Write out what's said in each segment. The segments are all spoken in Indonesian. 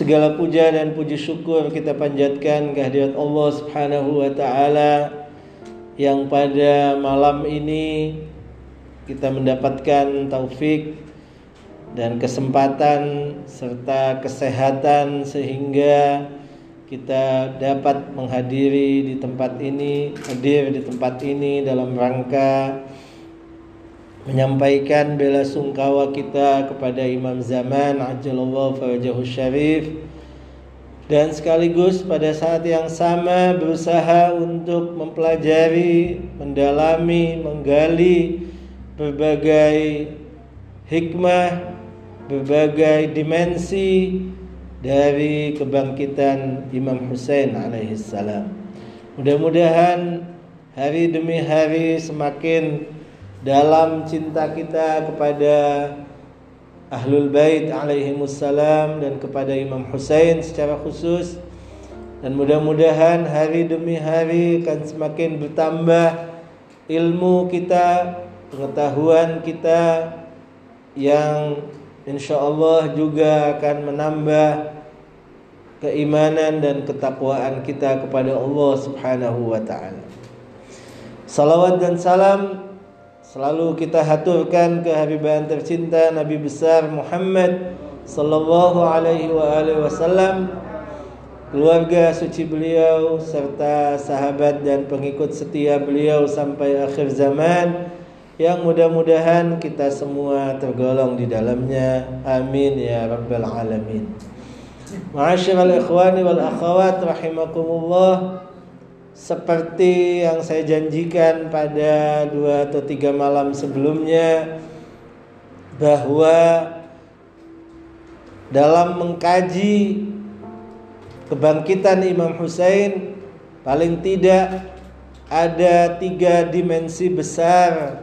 Segala puja dan puji syukur kita panjatkan kehadirat Allah Subhanahu wa taala yang pada malam ini kita mendapatkan taufik dan kesempatan serta kesehatan sehingga kita dapat menghadiri di tempat ini, hadir di tempat ini dalam rangka menyampaikan bela sungkawa kita kepada Imam Zaman ajallallahu farajahu syarif dan sekaligus pada saat yang sama berusaha untuk mempelajari, mendalami, menggali berbagai hikmah, berbagai dimensi dari kebangkitan Imam Hussein alaihissalam. Mudah-mudahan hari demi hari semakin dalam cinta kita kepada Ahlul Bait alaihi wassalam dan kepada Imam Hussein secara khusus dan mudah-mudahan hari demi hari akan semakin bertambah ilmu kita, pengetahuan kita yang insya Allah juga akan menambah keimanan dan ketakwaan kita kepada Allah Subhanahu wa taala. Salawat dan salam Selalu kita haturkan kehabiban tercinta Nabi besar Muhammad sallallahu alaihi wa alihi wasallam keluarga suci beliau serta sahabat dan pengikut setia beliau sampai akhir zaman. Yang mudah-mudahan kita semua tergolong di dalamnya. Amin ya rabbal alamin. Ma'asyiral ikhwani wal akhawat rahimakumullah seperti yang saya janjikan pada dua atau tiga malam sebelumnya bahwa dalam mengkaji kebangkitan Imam Hussein paling tidak ada tiga dimensi besar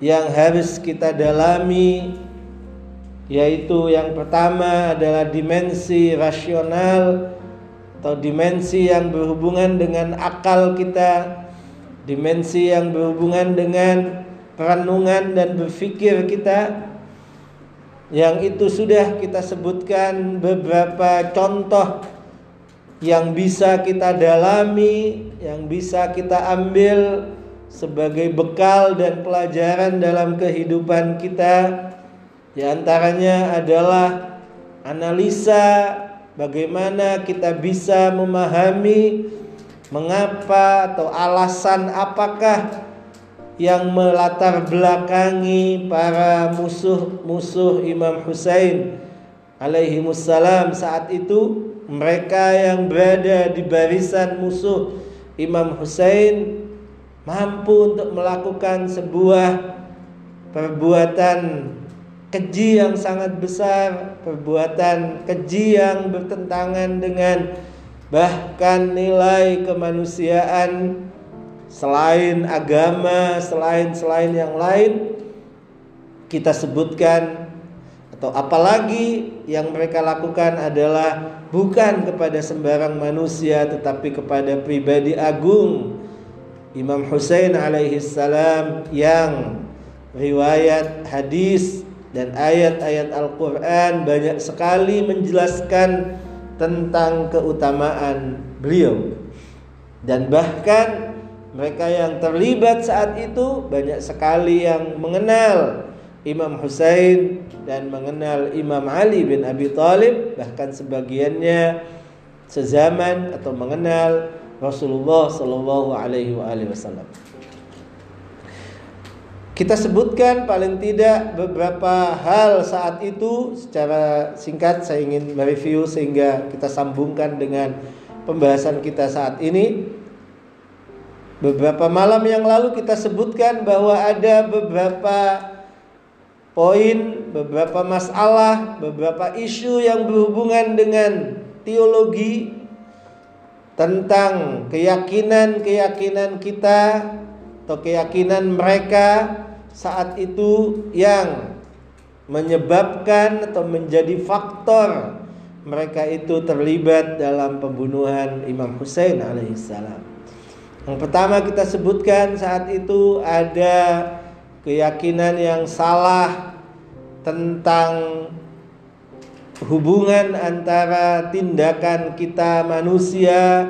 yang harus kita dalami yaitu yang pertama adalah dimensi rasional atau dimensi yang berhubungan dengan akal kita, dimensi yang berhubungan dengan perenungan dan berpikir kita. Yang itu sudah kita sebutkan beberapa contoh yang bisa kita dalami, yang bisa kita ambil sebagai bekal dan pelajaran dalam kehidupan kita. Di antaranya adalah analisa Bagaimana kita bisa memahami mengapa atau alasan apakah yang melatar belakangi para musuh-musuh Imam Hussein alaihi wassalam? Saat itu mereka yang berada di barisan musuh Imam Hussein mampu untuk melakukan sebuah perbuatan keji yang sangat besar, perbuatan keji yang bertentangan dengan bahkan nilai kemanusiaan selain agama, selain selain yang lain kita sebutkan atau apalagi yang mereka lakukan adalah bukan kepada sembarang manusia tetapi kepada pribadi agung. Imam Hussein alaihi salam yang riwayat hadis dan ayat-ayat Al-Quran banyak sekali menjelaskan tentang keutamaan beliau dan bahkan mereka yang terlibat saat itu banyak sekali yang mengenal Imam Husain dan mengenal Imam Ali bin Abi Thalib bahkan sebagiannya sezaman atau mengenal Rasulullah Shallallahu Alaihi Wasallam. Kita sebutkan paling tidak beberapa hal saat itu secara singkat saya ingin mereview sehingga kita sambungkan dengan pembahasan kita saat ini. Beberapa malam yang lalu kita sebutkan bahwa ada beberapa poin, beberapa masalah, beberapa isu yang berhubungan dengan teologi tentang keyakinan-keyakinan kita atau keyakinan mereka saat itu yang menyebabkan atau menjadi faktor mereka itu terlibat dalam pembunuhan Imam Hussein alaihissalam. Yang pertama kita sebutkan saat itu ada keyakinan yang salah tentang hubungan antara tindakan kita manusia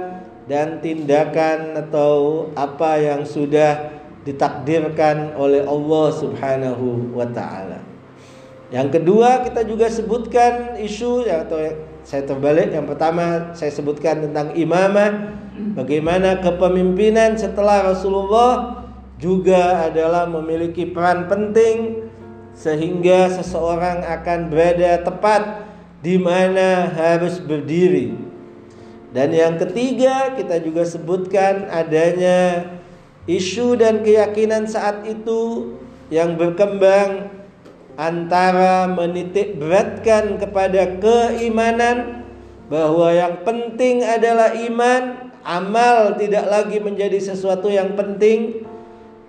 dan tindakan atau apa yang sudah ditakdirkan oleh Allah Subhanahu wa taala. Yang kedua kita juga sebutkan isu ya, atau saya terbalik yang pertama saya sebutkan tentang imamah bagaimana kepemimpinan setelah Rasulullah juga adalah memiliki peran penting sehingga seseorang akan berada tepat di mana harus berdiri. Dan yang ketiga kita juga sebutkan adanya isu dan keyakinan saat itu yang berkembang antara menitik beratkan kepada keimanan bahwa yang penting adalah iman, amal tidak lagi menjadi sesuatu yang penting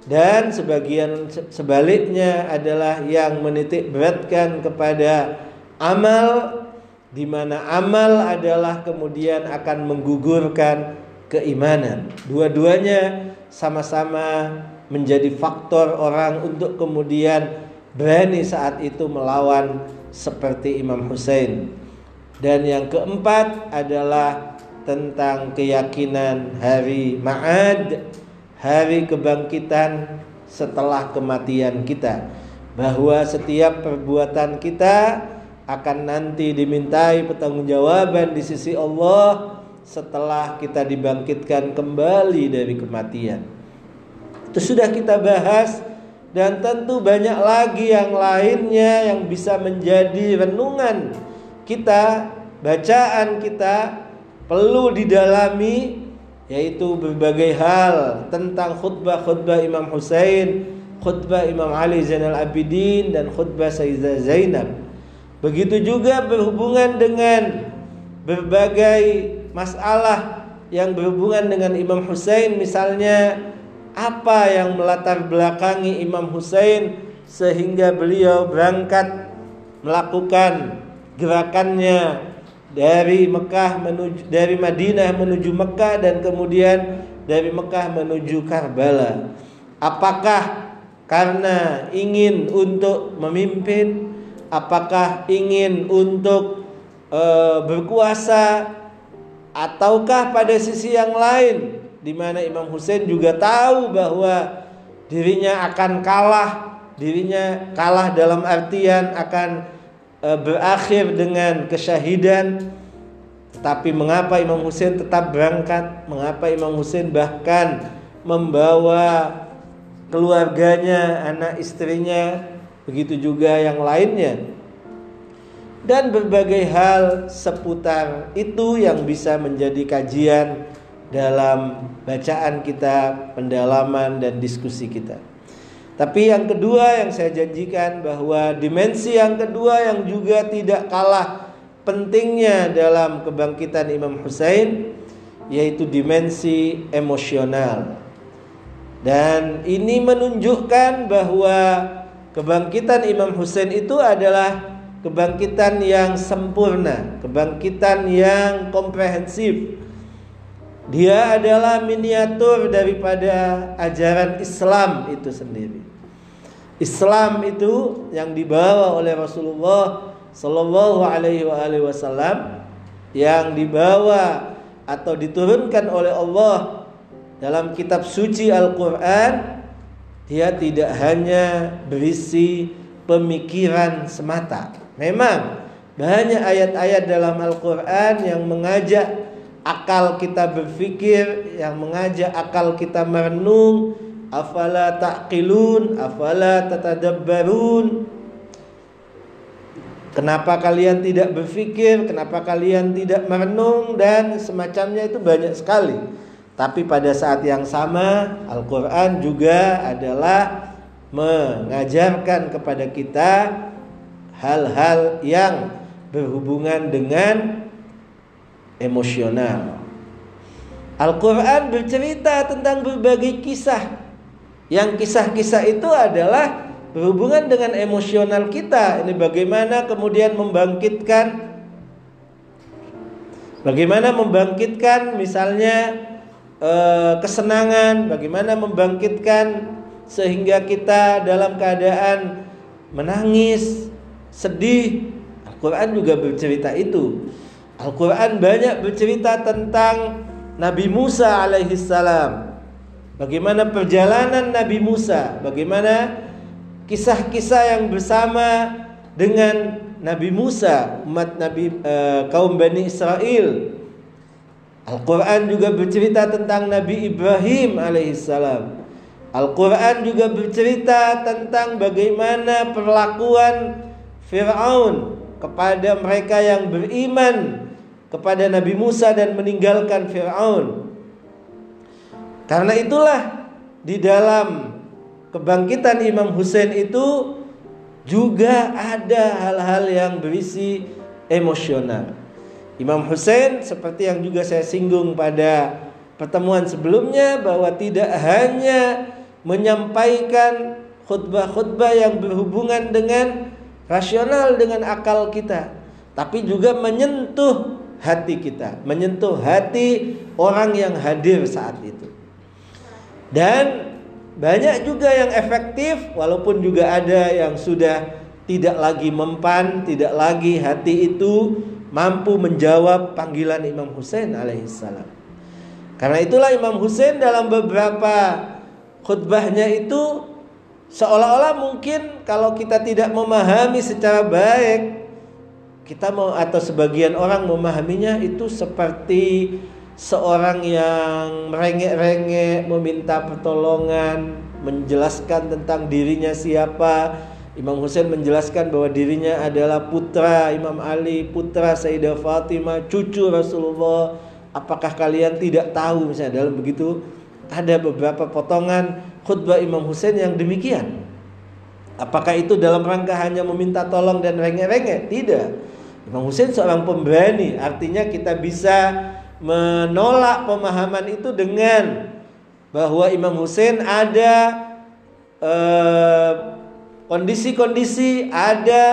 dan sebagian sebaliknya adalah yang menitik beratkan kepada amal di mana amal adalah kemudian akan menggugurkan keimanan. Dua-duanya sama-sama menjadi faktor orang untuk kemudian berani saat itu melawan seperti Imam Hussein. Dan yang keempat adalah tentang keyakinan hari Ma'ad hari kebangkitan setelah kematian kita bahwa setiap perbuatan kita akan nanti dimintai pertanggungjawaban di sisi Allah setelah kita dibangkitkan kembali dari kematian. Itu sudah kita bahas dan tentu banyak lagi yang lainnya yang bisa menjadi renungan kita, bacaan kita perlu didalami yaitu berbagai hal tentang khutbah-khutbah Imam Husain, khutbah Imam Ali Zainal Abidin dan khutbah Sayyidah Zainab. Begitu juga berhubungan dengan berbagai masalah yang berhubungan dengan Imam Husain misalnya apa yang melatar belakangi Imam Husain sehingga beliau berangkat melakukan gerakannya dari Mekah menuju dari Madinah menuju Mekah dan kemudian dari Mekah menuju Karbala. Apakah karena ingin untuk memimpin? Apakah ingin untuk e, berkuasa? Ataukah pada sisi yang lain di mana Imam Hussein juga tahu bahwa dirinya akan kalah, dirinya kalah dalam artian akan Eh, berakhir dengan kesyahidan. Tapi mengapa Imam Husain tetap berangkat? Mengapa Imam Husain bahkan membawa keluarganya anak istrinya begitu juga yang lainnya dan berbagai hal seputar itu yang bisa menjadi kajian dalam bacaan kita, pendalaman dan diskusi kita. Tapi yang kedua yang saya janjikan bahwa dimensi yang kedua yang juga tidak kalah pentingnya dalam kebangkitan Imam Hussein yaitu dimensi emosional. Dan ini menunjukkan bahwa kebangkitan Imam Hussein itu adalah kebangkitan yang sempurna, kebangkitan yang komprehensif. Dia adalah miniatur daripada ajaran Islam itu sendiri. Islam itu yang dibawa oleh Rasulullah Sallallahu Alaihi Wasallam yang dibawa atau diturunkan oleh Allah dalam kitab suci Al-Quran dia tidak hanya berisi pemikiran semata. Memang banyak ayat-ayat dalam Al-Quran yang mengajak akal kita berpikir, yang mengajak akal kita merenung, afala taqilun, afala tatadabbarun. Kenapa kalian tidak berpikir? Kenapa kalian tidak merenung dan semacamnya itu banyak sekali. Tapi pada saat yang sama Al-Qur'an juga adalah mengajarkan kepada kita hal-hal yang berhubungan dengan emosional. Al-Quran bercerita tentang berbagai kisah. Yang kisah-kisah itu adalah berhubungan dengan emosional kita. Ini bagaimana kemudian membangkitkan Bagaimana membangkitkan misalnya eh, kesenangan, bagaimana membangkitkan sehingga kita dalam keadaan menangis, sedih. Al-Quran juga bercerita itu. Al-Quran banyak bercerita tentang Nabi Musa alaihissalam. Bagaimana perjalanan Nabi Musa, bagaimana kisah-kisah yang bersama dengan Nabi Musa, umat Nabi uh, kaum Bani Israel. Al-Quran juga bercerita tentang Nabi Ibrahim alaihissalam. Al-Quran juga bercerita tentang bagaimana perlakuan Fir'aun kepada mereka yang beriman kepada Nabi Musa dan meninggalkan Fir'aun. Karena itulah di dalam kebangkitan Imam Hussein itu juga ada hal-hal yang berisi emosional. Imam Hussein seperti yang juga saya singgung pada pertemuan sebelumnya bahwa tidak hanya menyampaikan khutbah-khutbah yang berhubungan dengan rasional dengan akal kita, tapi juga menyentuh hati kita, menyentuh hati orang yang hadir saat itu. Dan banyak juga yang efektif walaupun juga ada yang sudah tidak lagi mempan, tidak lagi hati itu mampu menjawab panggilan Imam Hussein alaihissalam. Karena itulah Imam Hussein dalam beberapa khutbahnya itu seolah-olah mungkin kalau kita tidak memahami secara baik kita mau atau sebagian orang memahaminya itu seperti seorang yang merengek-rengek meminta pertolongan menjelaskan tentang dirinya siapa Imam Hussein menjelaskan bahwa dirinya adalah putra Imam Ali, putra Sayyidah Fatimah, cucu Rasulullah. Apakah kalian tidak tahu misalnya dalam begitu ada beberapa potongan khutbah Imam Hussein yang demikian. Apakah itu dalam rangka hanya meminta tolong dan rengek-rengek? Tidak. Imam Hussein seorang pemberani, artinya kita bisa menolak pemahaman itu dengan bahwa Imam Hussein ada kondisi-kondisi, eh, ada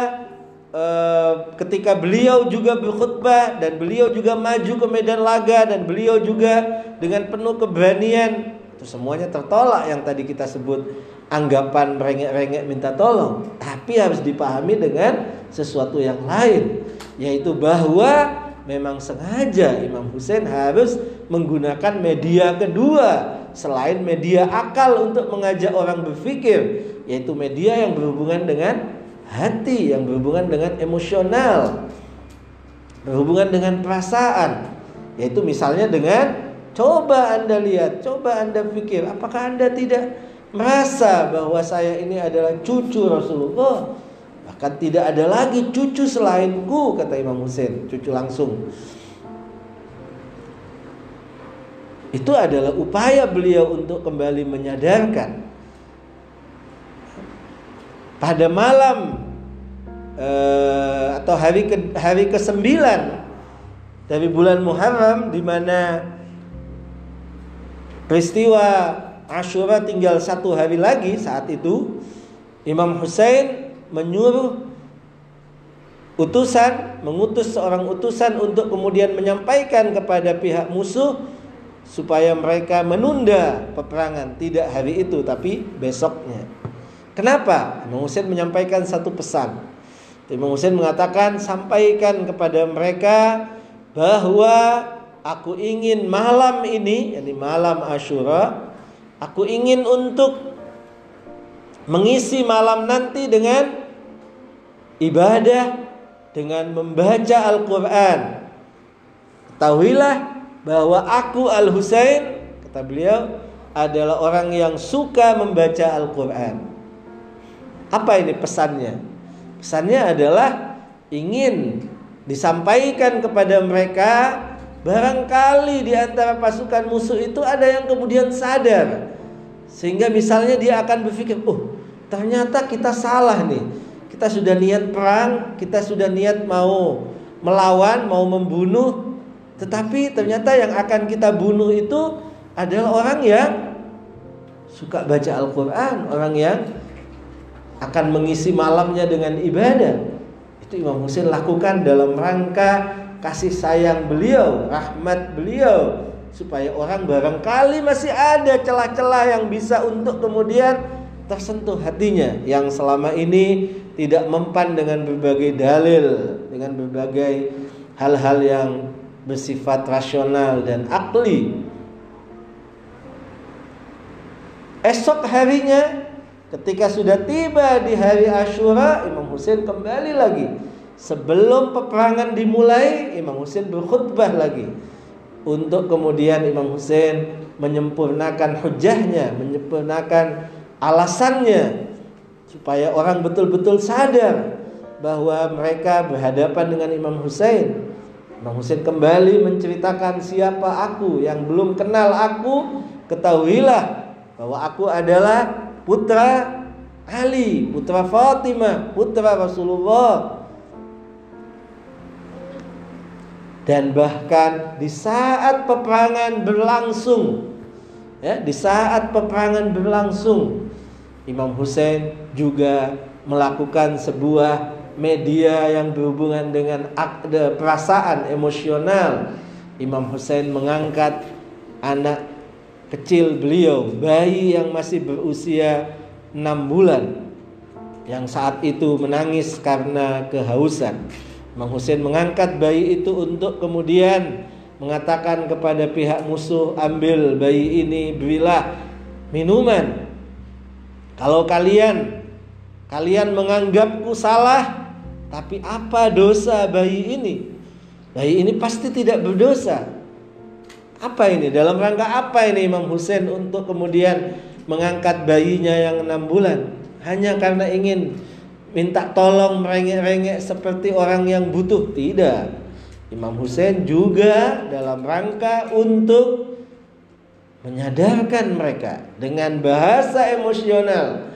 eh, ketika beliau juga berkhutbah dan beliau juga maju ke medan laga dan beliau juga dengan penuh keberanian itu semuanya tertolak yang tadi kita sebut anggapan rengek-rengek minta tolong. Tapi harus dipahami dengan sesuatu yang lain yaitu bahwa memang sengaja Imam Hussein harus menggunakan media kedua selain media akal untuk mengajak orang berpikir yaitu media yang berhubungan dengan hati yang berhubungan dengan emosional berhubungan dengan perasaan yaitu misalnya dengan Coba Anda lihat, coba Anda pikir, apakah Anda tidak merasa bahwa saya ini adalah cucu Rasulullah? Bahkan tidak ada lagi cucu selainku, kata Imam Hussein, cucu langsung. Itu adalah upaya beliau untuk kembali menyadarkan. Pada malam eh, atau hari ke hari ke sembilan dari bulan Muharram di mana Peristiwa Ashura tinggal satu hari lagi saat itu Imam Hussein menyuruh utusan mengutus seorang utusan untuk kemudian menyampaikan kepada pihak musuh supaya mereka menunda peperangan tidak hari itu tapi besoknya. Kenapa? Imam Hussein menyampaikan satu pesan. Imam Hussein mengatakan sampaikan kepada mereka bahwa aku ingin malam ini, yani malam Ashura, aku ingin untuk mengisi malam nanti dengan ibadah dengan membaca Al-Qur'an. Ketahuilah bahwa aku Al-Husain, kata beliau, adalah orang yang suka membaca Al-Qur'an. Apa ini pesannya? Pesannya adalah ingin disampaikan kepada mereka Barangkali di antara pasukan musuh itu ada yang kemudian sadar sehingga misalnya dia akan berpikir, "Oh, ternyata kita salah nih. Kita sudah niat perang, kita sudah niat mau melawan, mau membunuh, tetapi ternyata yang akan kita bunuh itu adalah orang yang suka baca Al-Qur'an, orang yang akan mengisi malamnya dengan ibadah." Itu Imam Husain lakukan dalam rangka kasih sayang beliau, rahmat beliau supaya orang barangkali masih ada celah-celah yang bisa untuk kemudian tersentuh hatinya yang selama ini tidak mempan dengan berbagai dalil, dengan berbagai hal-hal yang bersifat rasional dan akli. Esok harinya ketika sudah tiba di hari Ashura, Imam Husain kembali lagi. Sebelum peperangan dimulai, Imam Husain berkhutbah lagi untuk kemudian Imam Husain menyempurnakan hujahnya, menyempurnakan alasannya supaya orang betul-betul sadar bahwa mereka berhadapan dengan Imam Husain. Imam Husain kembali menceritakan siapa aku yang belum kenal aku, ketahuilah bahwa aku adalah putra Ali, putra Fatimah, putra Rasulullah. Dan bahkan di saat peperangan berlangsung, ya, di saat peperangan berlangsung, Imam Hussein juga melakukan sebuah media yang berhubungan dengan akde perasaan emosional. Imam Hussein mengangkat anak kecil beliau, bayi yang masih berusia 6 bulan yang saat itu menangis karena kehausan. Imam Hussein mengangkat bayi itu untuk kemudian mengatakan kepada pihak musuh, "Ambil bayi ini, berilah minuman. Kalau kalian kalian menganggapku salah, tapi apa dosa bayi ini? Bayi ini pasti tidak berdosa. Apa ini? Dalam rangka apa ini Imam Hussein untuk kemudian mengangkat bayinya yang enam bulan? Hanya karena ingin minta tolong merengek-rengek seperti orang yang butuh? Tidak. Imam Hussein juga dalam rangka untuk menyadarkan mereka dengan bahasa emosional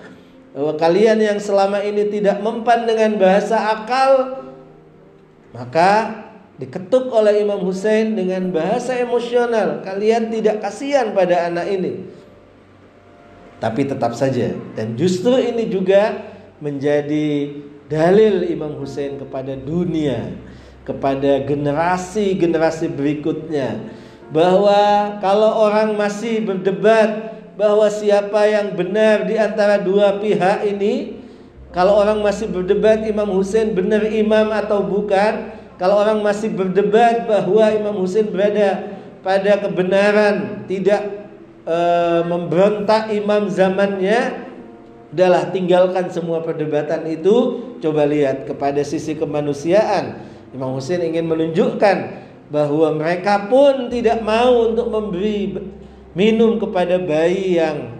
bahwa kalian yang selama ini tidak mempan dengan bahasa akal maka diketuk oleh Imam Hussein dengan bahasa emosional. Kalian tidak kasihan pada anak ini. Tapi tetap saja dan justru ini juga menjadi dalil Imam Hussein kepada dunia, kepada generasi-generasi berikutnya bahwa kalau orang masih berdebat bahwa siapa yang benar di antara dua pihak ini, kalau orang masih berdebat Imam Hussein benar imam atau bukan, kalau orang masih berdebat bahwa Imam Husain berada pada kebenaran, tidak e, memberontak imam zamannya, udahlah tinggalkan semua perdebatan itu, coba lihat kepada sisi kemanusiaan. Imam Husain ingin menunjukkan bahwa mereka pun tidak mau untuk memberi minum kepada bayi yang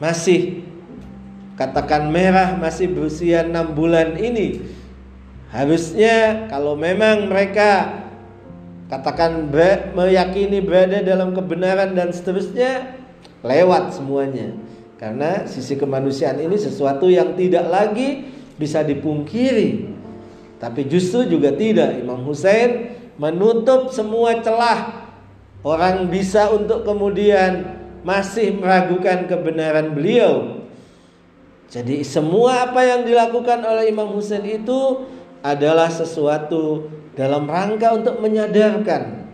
masih katakan merah masih berusia enam bulan ini Harusnya kalau memang mereka katakan meyakini berada dalam kebenaran dan seterusnya lewat semuanya. Karena sisi kemanusiaan ini sesuatu yang tidak lagi bisa dipungkiri. Tapi justru juga tidak. Imam Hussein menutup semua celah orang bisa untuk kemudian masih meragukan kebenaran beliau. Jadi semua apa yang dilakukan oleh Imam Hussein itu adalah sesuatu dalam rangka untuk menyadarkan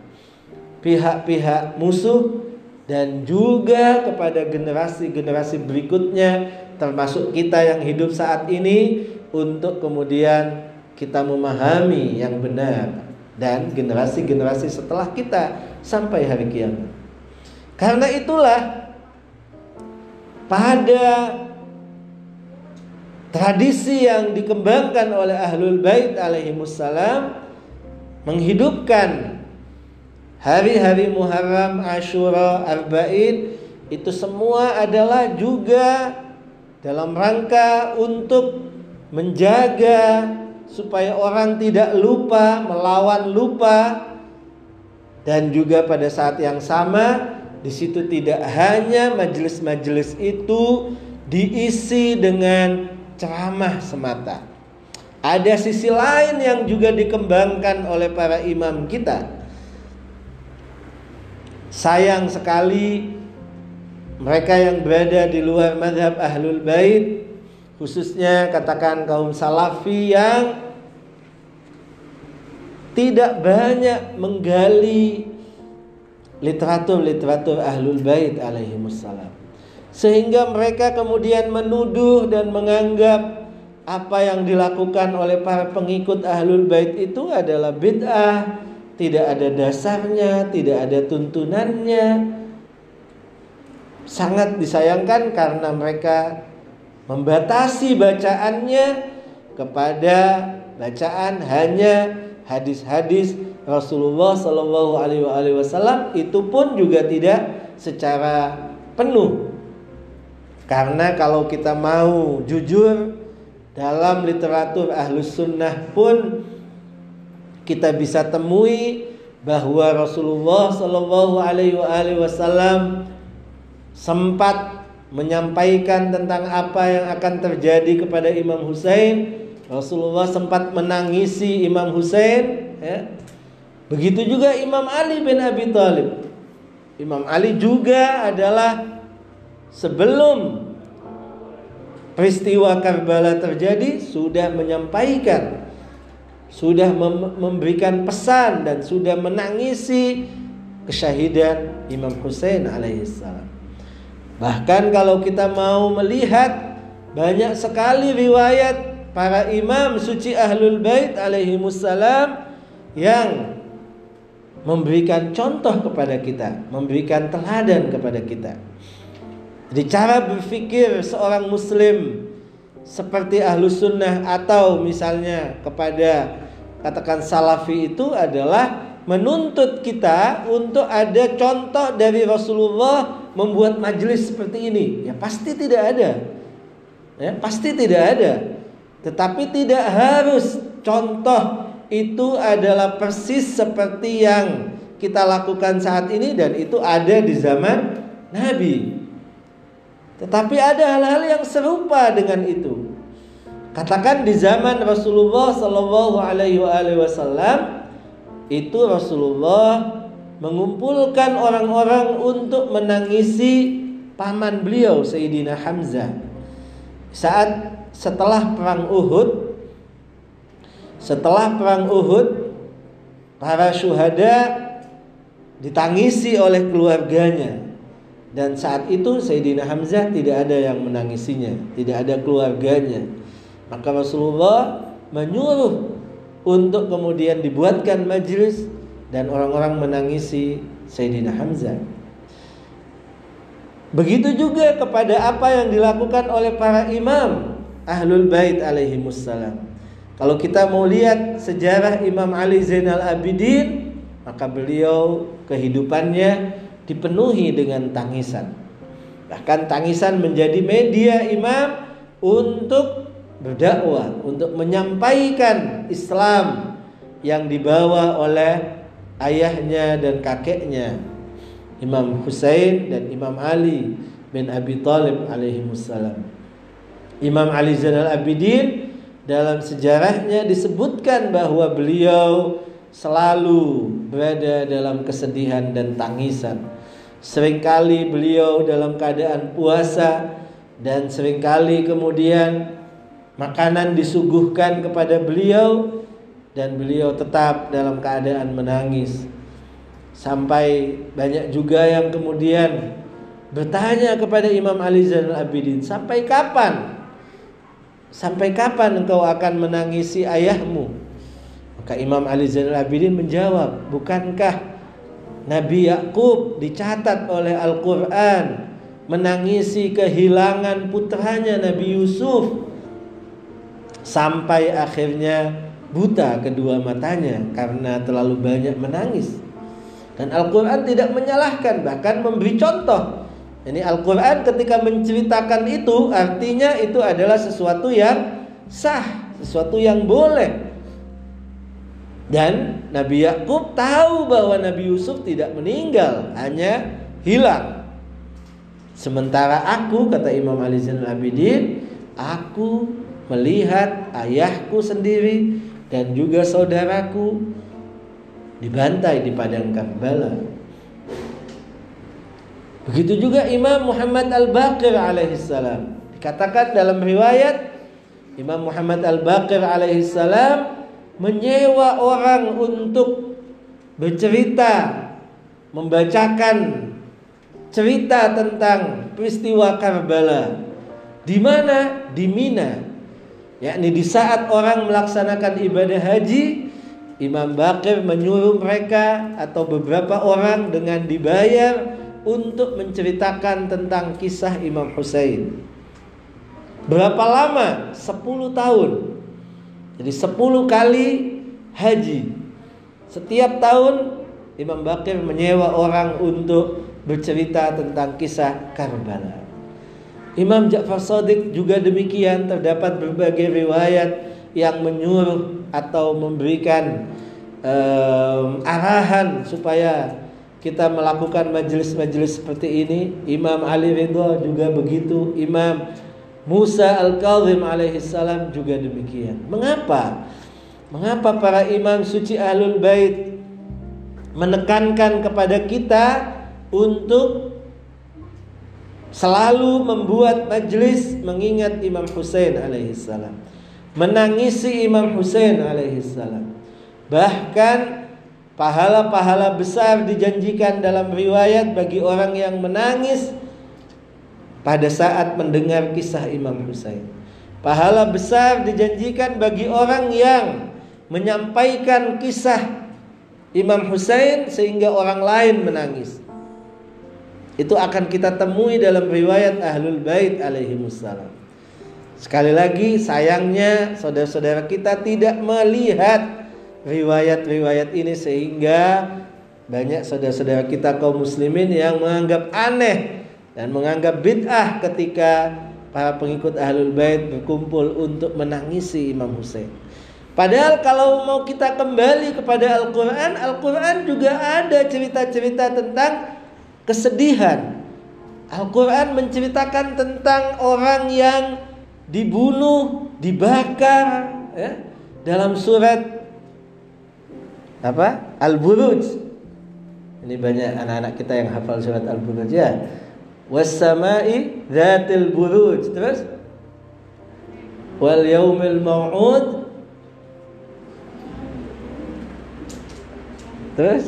pihak-pihak musuh dan juga kepada generasi-generasi berikutnya termasuk kita yang hidup saat ini untuk kemudian kita memahami yang benar dan generasi-generasi setelah kita sampai hari kiamat. Karena itulah pada tradisi yang dikembangkan oleh Ahlul Bait alaihi wassalam menghidupkan hari-hari Muharram, Ashura, Arba'in itu semua adalah juga dalam rangka untuk menjaga supaya orang tidak lupa, melawan lupa dan juga pada saat yang sama di situ tidak hanya majelis-majelis itu diisi dengan ceramah semata. Ada sisi lain yang juga dikembangkan oleh para imam kita. Sayang sekali mereka yang berada di luar madhab ahlul bait khususnya katakan kaum salafi yang tidak banyak menggali literatur-literatur ahlul bait alaihi wassalam. Sehingga mereka kemudian menuduh dan menganggap apa yang dilakukan oleh para pengikut Ahlul Bait itu adalah bid'ah, tidak ada dasarnya, tidak ada tuntunannya. Sangat disayangkan karena mereka membatasi bacaannya kepada bacaan hanya hadis-hadis Rasulullah Shallallahu Alaihi Wasallam itu pun juga tidak secara penuh karena kalau kita mau jujur dalam literatur ahlus sunnah pun kita bisa temui bahwa Rasulullah Shallallahu Alaihi Wasallam sempat menyampaikan tentang apa yang akan terjadi kepada Imam Hussein. Rasulullah sempat menangisi Imam Hussein. Ya. Begitu juga Imam Ali bin Abi Thalib. Imam Ali juga adalah sebelum peristiwa Karbala terjadi sudah menyampaikan sudah memberikan pesan dan sudah menangisi kesyahidan Imam Hussein alaihissalam. Bahkan kalau kita mau melihat banyak sekali riwayat para imam suci ahlul bait alaihimussalam yang memberikan contoh kepada kita, memberikan teladan kepada kita. Jadi cara berpikir seorang muslim seperti ahlu sunnah atau misalnya kepada katakan salafi itu adalah menuntut kita untuk ada contoh dari Rasulullah membuat majelis seperti ini. Ya pasti tidak ada. Ya, pasti tidak ada. Tetapi tidak harus contoh itu adalah persis seperti yang kita lakukan saat ini dan itu ada di zaman Nabi. Tetapi ada hal-hal yang serupa dengan itu. Katakan di zaman Rasulullah Sallallahu Alaihi Wasallam itu Rasulullah mengumpulkan orang-orang untuk menangisi paman beliau Sayyidina Hamzah. Saat setelah perang Uhud, setelah perang Uhud, para syuhada ditangisi oleh keluarganya. Dan saat itu Sayyidina Hamzah tidak ada yang menangisinya, tidak ada keluarganya. Maka Rasulullah menyuruh untuk kemudian dibuatkan majelis dan orang-orang menangisi Sayyidina Hamzah. Begitu juga kepada apa yang dilakukan oleh para imam Ahlul Bait alaihi wassalam. Kalau kita mau lihat sejarah Imam Ali Zainal Abidin, maka beliau kehidupannya dipenuhi dengan tangisan. Bahkan tangisan menjadi media imam untuk berdakwah, untuk menyampaikan Islam yang dibawa oleh ayahnya dan kakeknya Imam Husain dan Imam Ali bin Abi Thalib alaihi wassalam. Imam Ali Zainal Abidin dalam sejarahnya disebutkan bahwa beliau selalu berada dalam kesedihan dan tangisan. Seringkali beliau dalam keadaan puasa dan sering kali kemudian makanan disuguhkan kepada beliau dan beliau tetap dalam keadaan menangis. Sampai banyak juga yang kemudian bertanya kepada Imam Ali Zainal Abidin sampai kapan? Sampai kapan engkau akan menangisi ayahmu? Maka Imam Ali Zainal Abidin menjawab bukankah Nabi Yakub dicatat oleh Al-Qur'an menangisi kehilangan putranya Nabi Yusuf sampai akhirnya buta kedua matanya karena terlalu banyak menangis. Dan Al-Quran tidak menyalahkan, bahkan memberi contoh. Ini Al-Quran ketika menceritakan itu artinya itu adalah sesuatu yang sah, sesuatu yang boleh. Dan Nabi Yakub tahu bahwa Nabi Yusuf tidak meninggal, hanya hilang. Sementara aku kata Imam Ali Zainal Abidin, aku melihat ayahku sendiri dan juga saudaraku dibantai di padang Karbala. Begitu juga Imam Muhammad Al-Baqir alaihissalam. Dikatakan dalam riwayat Imam Muhammad Al-Baqir alaihissalam menyewa orang untuk bercerita, membacakan cerita tentang peristiwa Karbala. Di mana? Di Mina. Yakni di saat orang melaksanakan ibadah haji, Imam Bakir menyuruh mereka atau beberapa orang dengan dibayar untuk menceritakan tentang kisah Imam Husain. Berapa lama? 10 tahun. Jadi 10 kali haji. Setiap tahun Imam Bakir menyewa orang untuk bercerita tentang kisah Karbala. Imam Ja'far Sadiq juga demikian terdapat berbagai riwayat yang menyuruh atau memberikan um, arahan supaya kita melakukan majelis-majelis seperti ini. Imam Ali Ridho juga begitu. Imam Musa Al-Kazim alaihissalam juga demikian. Mengapa? Mengapa para imam suci Ahlul Bait menekankan kepada kita untuk selalu membuat majlis mengingat Imam Hussein alaihissalam menangisi Imam Hussein alaihissalam bahkan pahala-pahala besar dijanjikan dalam riwayat bagi orang yang menangis pada saat mendengar kisah Imam Hussein pahala besar dijanjikan bagi orang yang menyampaikan kisah Imam Hussein sehingga orang lain menangis. Itu akan kita temui dalam riwayat Ahlul Bait alaihi wassalam. Sekali lagi sayangnya saudara-saudara kita tidak melihat riwayat-riwayat ini sehingga banyak saudara-saudara kita kaum muslimin yang menganggap aneh dan menganggap bid'ah ketika para pengikut Ahlul Bait berkumpul untuk menangisi Imam Hussein. Padahal kalau mau kita kembali kepada Al-Quran Al-Quran juga ada cerita-cerita tentang kesedihan. Al-Quran menceritakan tentang orang yang dibunuh, dibakar ya, Dalam surat apa? Al-Buruj. Ini banyak anak-anak kita yang hafal surat Al-Buruj ya. Wassama'i dhatil buruj. Terus? Wal yaumil Terus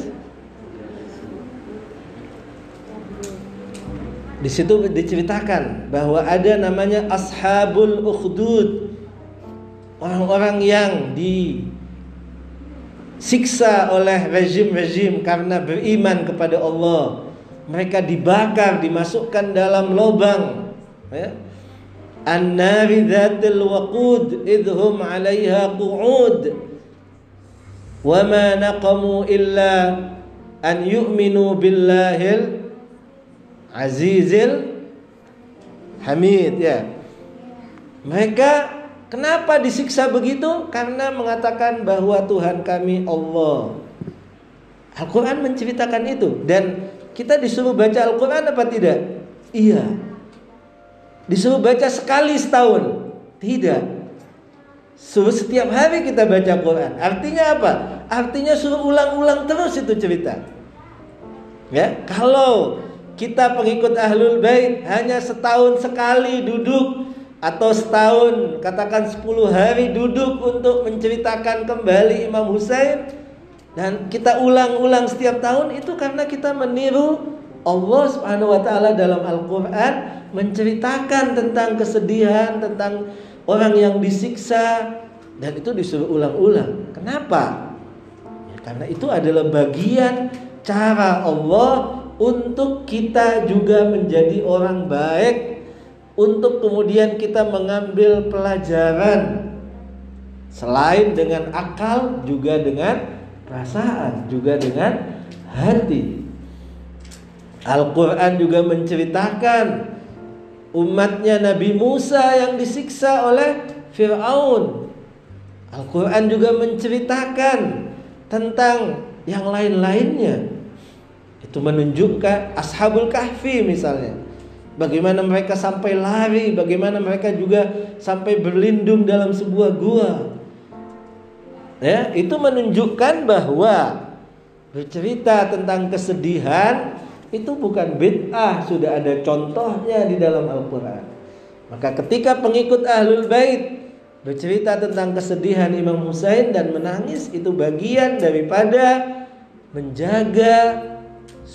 di situ diceritakan bahwa ada namanya ashabul ukhdud. Orang-orang yang disiksa oleh rezim-rezim karena beriman kepada Allah. Mereka dibakar, dimasukkan dalam lubang ya. An-nari waqud idhum 'alaiha qu'ud wa ma naqamu illa an yu'minu billahil azizil hamid ya. Mereka kenapa disiksa begitu? Karena mengatakan bahwa Tuhan kami Allah. Al-Quran menceritakan itu. Dan kita disuruh baca Al-Quran apa tidak? Iya. Disuruh baca sekali setahun. Tidak. Suruh setiap hari kita baca Quran. Artinya apa? Artinya suruh ulang-ulang terus itu cerita. Ya, kalau kita pengikut Ahlul Bait hanya setahun sekali duduk atau setahun katakan 10 hari duduk untuk menceritakan kembali Imam Husain dan kita ulang-ulang setiap tahun itu karena kita meniru Allah Subhanahu wa taala dalam Al-Qur'an menceritakan tentang kesedihan, tentang orang yang disiksa dan itu disuruh ulang-ulang. Kenapa? Karena itu adalah bagian cara Allah untuk kita juga menjadi orang baik untuk kemudian kita mengambil pelajaran selain dengan akal juga dengan perasaan juga dengan hati. Al-Quran juga menceritakan umatnya Nabi Musa yang disiksa oleh Fir'aun. Al-Quran juga menceritakan tentang yang lain-lainnya. Itu menunjukkan ashabul kahfi misalnya. Bagaimana mereka sampai lari, bagaimana mereka juga sampai berlindung dalam sebuah gua. Ya, itu menunjukkan bahwa bercerita tentang kesedihan itu bukan bid'ah, sudah ada contohnya di dalam Al-Qur'an. Maka ketika pengikut Ahlul Bait bercerita tentang kesedihan Imam Husain dan menangis itu bagian daripada menjaga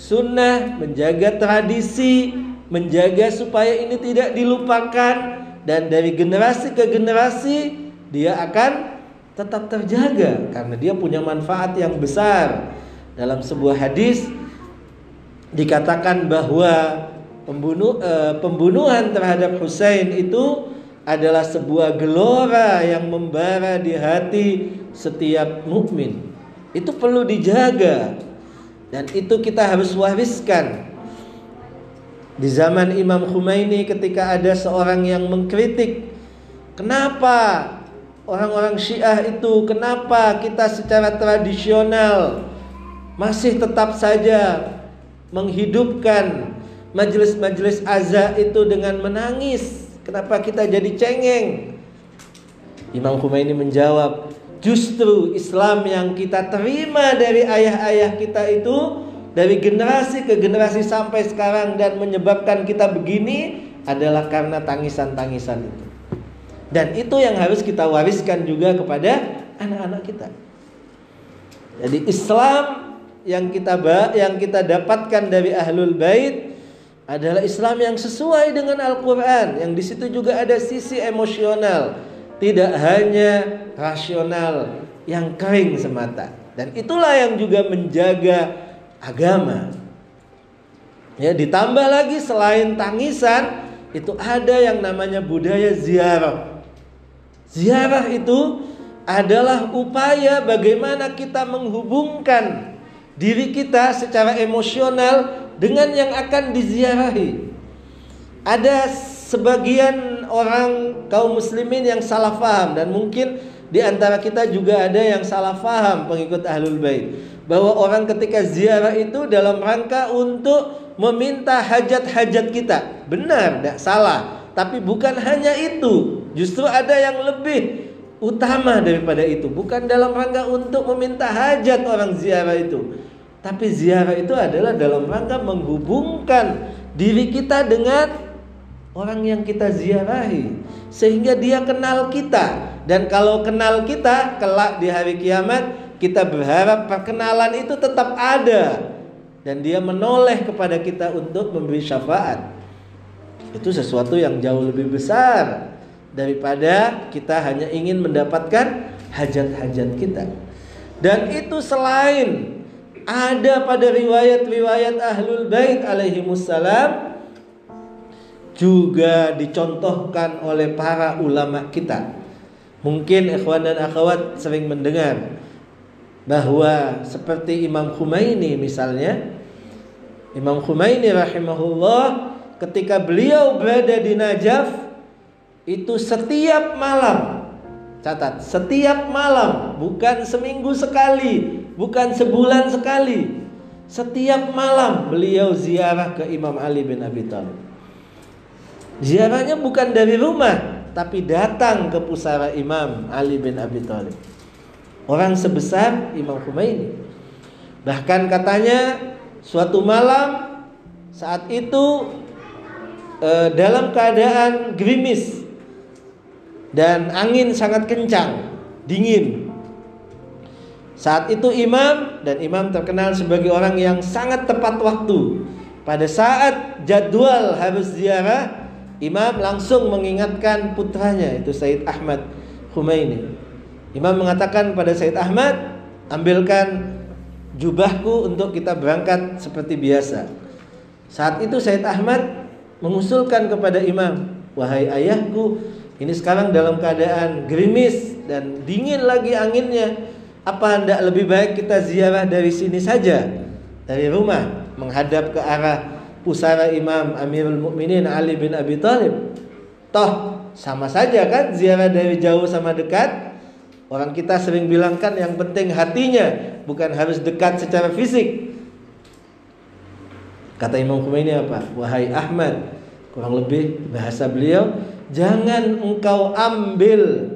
sunnah, menjaga tradisi, menjaga supaya ini tidak dilupakan dan dari generasi ke generasi dia akan tetap terjaga karena dia punya manfaat yang besar. Dalam sebuah hadis dikatakan bahwa pembunuh eh, pembunuhan terhadap Husain itu adalah sebuah gelora yang membara di hati setiap mukmin. Itu perlu dijaga dan itu kita harus wariskan. Di zaman Imam Khomeini ketika ada seorang yang mengkritik, kenapa orang-orang Syiah itu, kenapa kita secara tradisional masih tetap saja menghidupkan majelis-majelis azza itu dengan menangis? Kenapa kita jadi cengeng? Imam Khomeini menjawab, Justru Islam yang kita terima dari ayah-ayah kita itu dari generasi ke generasi sampai sekarang dan menyebabkan kita begini adalah karena tangisan-tangisan itu. Dan itu yang harus kita wariskan juga kepada anak-anak kita. Jadi Islam yang kita yang kita dapatkan dari ahlul bait adalah Islam yang sesuai dengan Al-Qur'an, yang di situ juga ada sisi emosional tidak hanya rasional yang kering semata. Dan itulah yang juga menjaga agama. Ya, ditambah lagi selain tangisan itu ada yang namanya budaya ziarah. Ziarah itu adalah upaya bagaimana kita menghubungkan diri kita secara emosional dengan yang akan diziarahi. Ada sebagian orang kaum muslimin yang salah faham dan mungkin di antara kita juga ada yang salah faham pengikut ahlul bait bahwa orang ketika ziarah itu dalam rangka untuk meminta hajat-hajat kita. Benar, tidak salah. Tapi bukan hanya itu. Justru ada yang lebih utama daripada itu. Bukan dalam rangka untuk meminta hajat orang ziarah itu. Tapi ziarah itu adalah dalam rangka menghubungkan diri kita dengan orang yang kita ziarahi sehingga dia kenal kita. Dan kalau kenal kita kelak di hari kiamat kita berharap perkenalan itu tetap ada. Dan dia menoleh kepada kita untuk memberi syafaat. Itu sesuatu yang jauh lebih besar daripada kita hanya ingin mendapatkan hajat-hajat kita. Dan itu selain ada pada riwayat-riwayat ahlul bait alaihi wassalam juga dicontohkan oleh para ulama kita. Mungkin ikhwan dan akhwat sering mendengar bahwa seperti Imam Khumaini misalnya Imam Khumaini rahimahullah ketika beliau berada di Najaf itu setiap malam catat setiap malam bukan seminggu sekali bukan sebulan sekali setiap malam beliau ziarah ke Imam Ali bin Abi Thalib Ziarahnya bukan dari rumah, tapi datang ke pusara Imam Ali bin Abi Thalib. Orang sebesar Imam Khomeini. Bahkan katanya suatu malam saat itu eh, dalam keadaan gerimis dan angin sangat kencang, dingin. Saat itu imam dan imam terkenal sebagai orang yang sangat tepat waktu. Pada saat jadwal harus ziarah, Imam langsung mengingatkan putranya itu Said Ahmad Khumaini. Imam mengatakan pada Said Ahmad, ambilkan jubahku untuk kita berangkat seperti biasa. Saat itu Said Ahmad mengusulkan kepada Imam, wahai ayahku, ini sekarang dalam keadaan gerimis dan dingin lagi anginnya. Apa hendak lebih baik kita ziarah dari sini saja, dari rumah, menghadap ke arah pusara Imam Amirul Mukminin Ali bin Abi Thalib. Toh sama saja kan ziarah dari jauh sama dekat. Orang kita sering bilang kan yang penting hatinya, bukan harus dekat secara fisik. Kata Imam Khomeini apa? Wahai Ahmad, kurang lebih bahasa beliau, jangan engkau ambil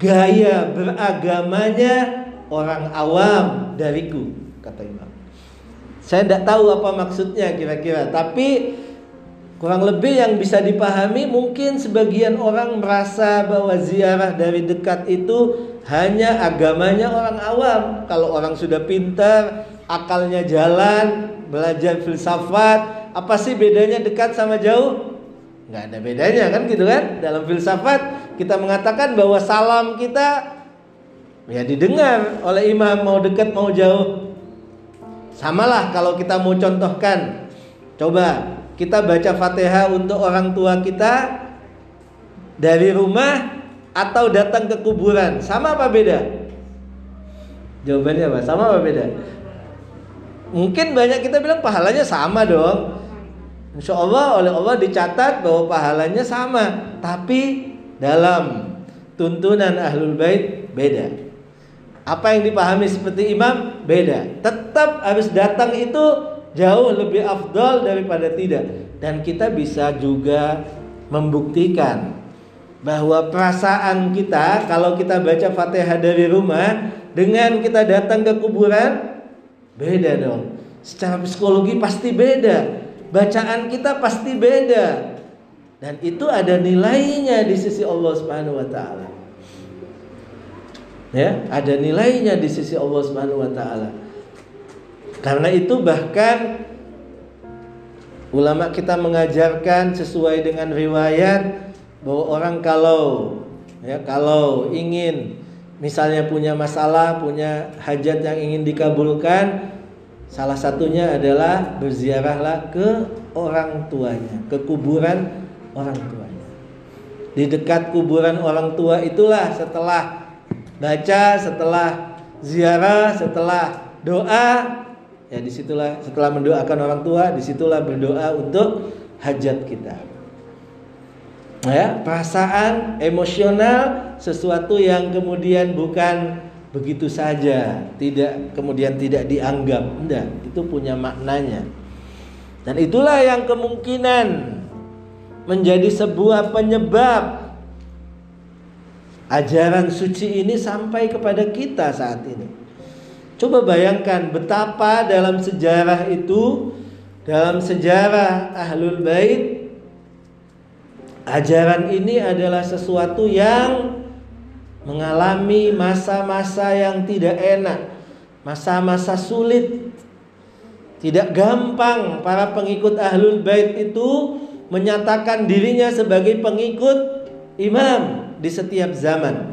gaya beragamanya orang awam dariku, kata Imam. Saya tidak tahu apa maksudnya kira-kira, tapi kurang lebih yang bisa dipahami mungkin sebagian orang merasa bahwa ziarah dari dekat itu hanya agamanya orang awam. Kalau orang sudah pintar, akalnya jalan, belajar filsafat, apa sih bedanya dekat sama jauh? Nggak ada bedanya kan gitu kan? Dalam filsafat kita mengatakan bahwa salam kita ya didengar oleh imam mau dekat mau jauh. Samalah kalau kita mau contohkan. Coba kita baca Fatihah untuk orang tua kita dari rumah atau datang ke kuburan. Sama apa beda? Jawabannya apa? Sama apa beda? Mungkin banyak kita bilang pahalanya sama dong. Insya Allah oleh Allah dicatat bahwa pahalanya sama, tapi dalam tuntunan ahlul bait beda. Apa yang dipahami seperti imam beda. Tetap harus datang itu jauh lebih afdol daripada tidak. Dan kita bisa juga membuktikan bahwa perasaan kita kalau kita baca Fatihah dari rumah dengan kita datang ke kuburan beda dong. Secara psikologi pasti beda bacaan kita pasti beda dan itu ada nilainya di sisi Allah Subhanahu wa taala. Ya, ada nilainya di sisi Allah Subhanahu wa taala. Karena itu bahkan ulama kita mengajarkan sesuai dengan riwayat bahwa orang kalau ya kalau ingin misalnya punya masalah, punya hajat yang ingin dikabulkan, Salah satunya adalah berziarahlah ke orang tuanya, ke kuburan orang tuanya. Di dekat kuburan orang tua itulah setelah baca, setelah ziarah, setelah doa, ya di situlah setelah mendoakan orang tua, di situlah berdoa untuk hajat kita. Ya, perasaan emosional sesuatu yang kemudian bukan begitu saja, tidak kemudian tidak dianggap. Enggak, itu punya maknanya. Dan itulah yang kemungkinan menjadi sebuah penyebab ajaran suci ini sampai kepada kita saat ini. Coba bayangkan betapa dalam sejarah itu, dalam sejarah Ahlul Bait, ajaran ini adalah sesuatu yang mengalami masa-masa yang tidak enak, masa-masa sulit. Tidak gampang para pengikut Ahlul Bait itu menyatakan dirinya sebagai pengikut imam di setiap zaman.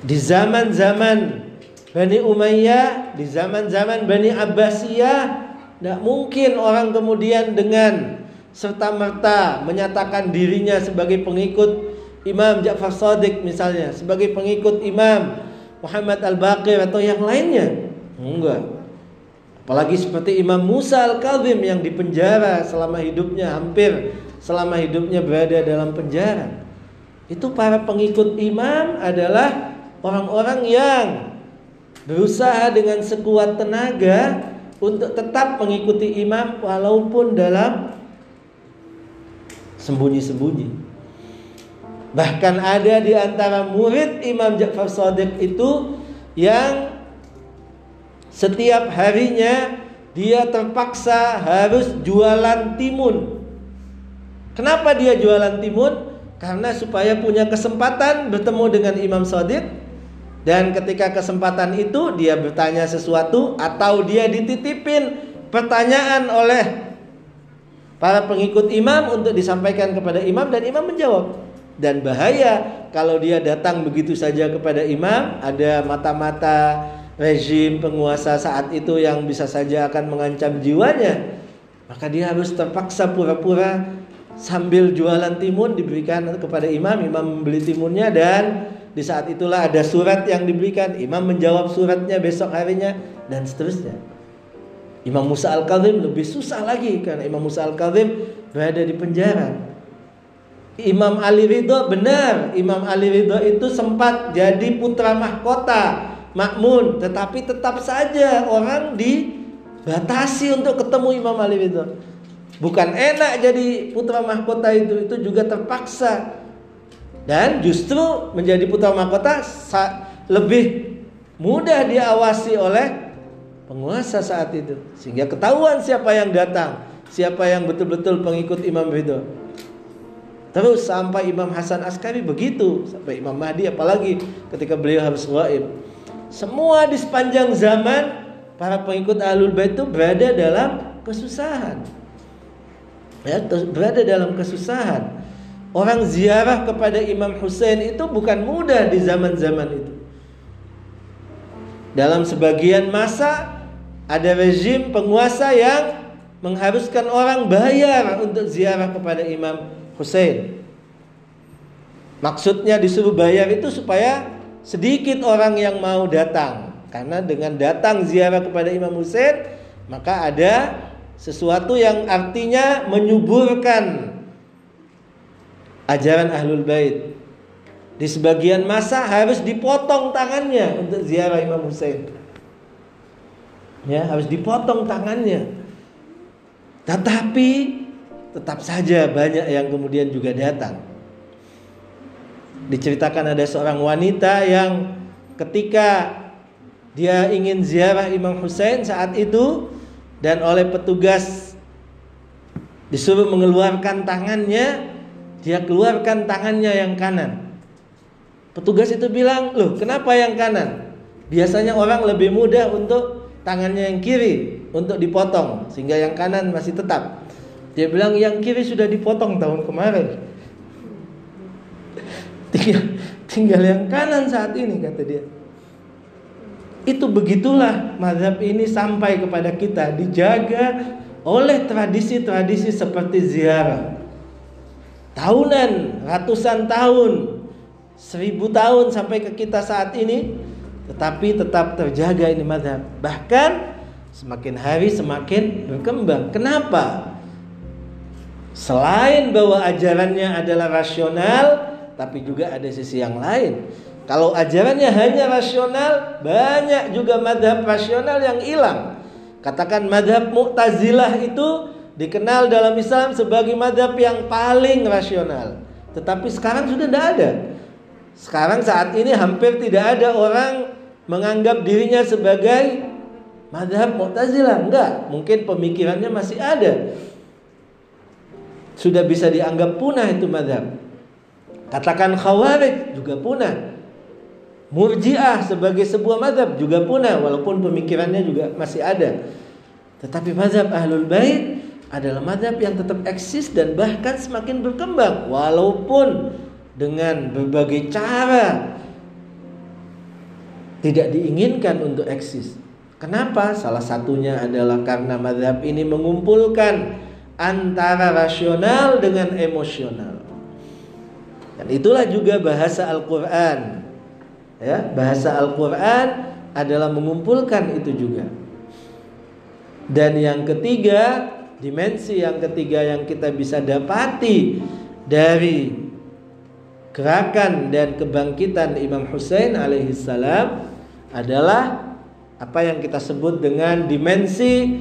Di zaman-zaman Bani Umayyah, di zaman-zaman Bani Abbasiyah, tidak mungkin orang kemudian dengan serta merta menyatakan dirinya sebagai pengikut Imam Ja'far Sadiq misalnya sebagai pengikut Imam Muhammad Al-Baqir atau yang lainnya. Enggak. Apalagi seperti Imam Musa Al-Kazim yang dipenjara selama hidupnya hampir selama hidupnya berada dalam penjara. Itu para pengikut imam adalah orang-orang yang berusaha dengan sekuat tenaga untuk tetap mengikuti imam walaupun dalam sembunyi-sembunyi. Bahkan ada di antara murid Imam Ja'far Sadiq itu yang setiap harinya dia terpaksa harus jualan timun. Kenapa dia jualan timun? Karena supaya punya kesempatan bertemu dengan Imam Sadiq dan ketika kesempatan itu dia bertanya sesuatu atau dia dititipin pertanyaan oleh para pengikut imam untuk disampaikan kepada imam dan imam menjawab. Dan bahaya kalau dia datang begitu saja kepada imam ada mata-mata rezim penguasa saat itu yang bisa saja akan mengancam jiwanya maka dia harus terpaksa pura-pura sambil jualan timun diberikan kepada imam imam membeli timunnya dan di saat itulah ada surat yang diberikan. Imam menjawab suratnya besok harinya dan seterusnya. Imam Musa Al-Kazim lebih susah lagi karena Imam Musa Al-Kazim berada di penjara. Imam Ali Ridho benar Imam Ali Ridho itu sempat jadi putra mahkota makmun tetapi tetap saja orang dibatasi untuk ketemu Imam Ali Ridho bukan enak jadi putra mahkota itu itu juga terpaksa dan justru menjadi putra mahkota lebih mudah diawasi oleh penguasa saat itu sehingga ketahuan siapa yang datang siapa yang betul-betul pengikut Imam Ridho Terus sampai Imam Hasan Askari begitu, sampai Imam Mahdi apalagi ketika beliau harus gaib. Semua di sepanjang zaman para pengikut Ahlul Bait itu berada dalam kesusahan. Ya, berada dalam kesusahan. Orang ziarah kepada Imam Hussein itu bukan mudah di zaman-zaman itu. Dalam sebagian masa ada rezim penguasa yang mengharuskan orang bayar untuk ziarah kepada Imam Hussein. Maksudnya disuruh bayar itu supaya sedikit orang yang mau datang. Karena dengan datang ziarah kepada Imam Hussein, maka ada sesuatu yang artinya menyuburkan ajaran Ahlul Bait. Di sebagian masa harus dipotong tangannya untuk ziarah Imam Hussein. Ya, harus dipotong tangannya. Tetapi tetap saja banyak yang kemudian juga datang. Diceritakan ada seorang wanita yang ketika dia ingin ziarah Imam Hussein saat itu dan oleh petugas disuruh mengeluarkan tangannya dia keluarkan tangannya yang kanan. Petugas itu bilang, loh kenapa yang kanan? Biasanya orang lebih mudah untuk tangannya yang kiri untuk dipotong sehingga yang kanan masih tetap. Dia bilang yang kiri sudah dipotong tahun kemarin. Tinggal, tinggal yang kanan saat ini kata dia. Itu begitulah mazhab ini sampai kepada kita dijaga oleh tradisi-tradisi seperti ziarah tahunan, ratusan tahun, seribu tahun sampai ke kita saat ini, tetapi tetap terjaga ini madhab. Bahkan semakin hari semakin berkembang. Kenapa? Selain bahwa ajarannya adalah rasional, tapi juga ada sisi yang lain. Kalau ajarannya hanya rasional, banyak juga madhab rasional yang hilang. Katakan madhab Mu'tazilah itu dikenal dalam Islam sebagai madhab yang paling rasional. Tetapi sekarang sudah tidak ada. Sekarang saat ini hampir tidak ada orang menganggap dirinya sebagai madhab Mu'tazilah. Enggak, mungkin pemikirannya masih ada. Sudah bisa dianggap punah itu madhab. Katakan khawarij juga punah. Murjiah sebagai sebuah madhab juga punah walaupun pemikirannya juga masih ada. Tetapi madhab ahlul bait adalah madhab yang tetap eksis dan bahkan semakin berkembang walaupun dengan berbagai cara tidak diinginkan untuk eksis. Kenapa? Salah satunya adalah karena madhab ini mengumpulkan antara rasional dengan emosional. Dan itulah juga bahasa Al-Quran. Ya, bahasa Al-Quran adalah mengumpulkan itu juga. Dan yang ketiga dimensi yang ketiga yang kita bisa dapati dari gerakan dan kebangkitan Imam Hussein alaihi salam adalah apa yang kita sebut dengan dimensi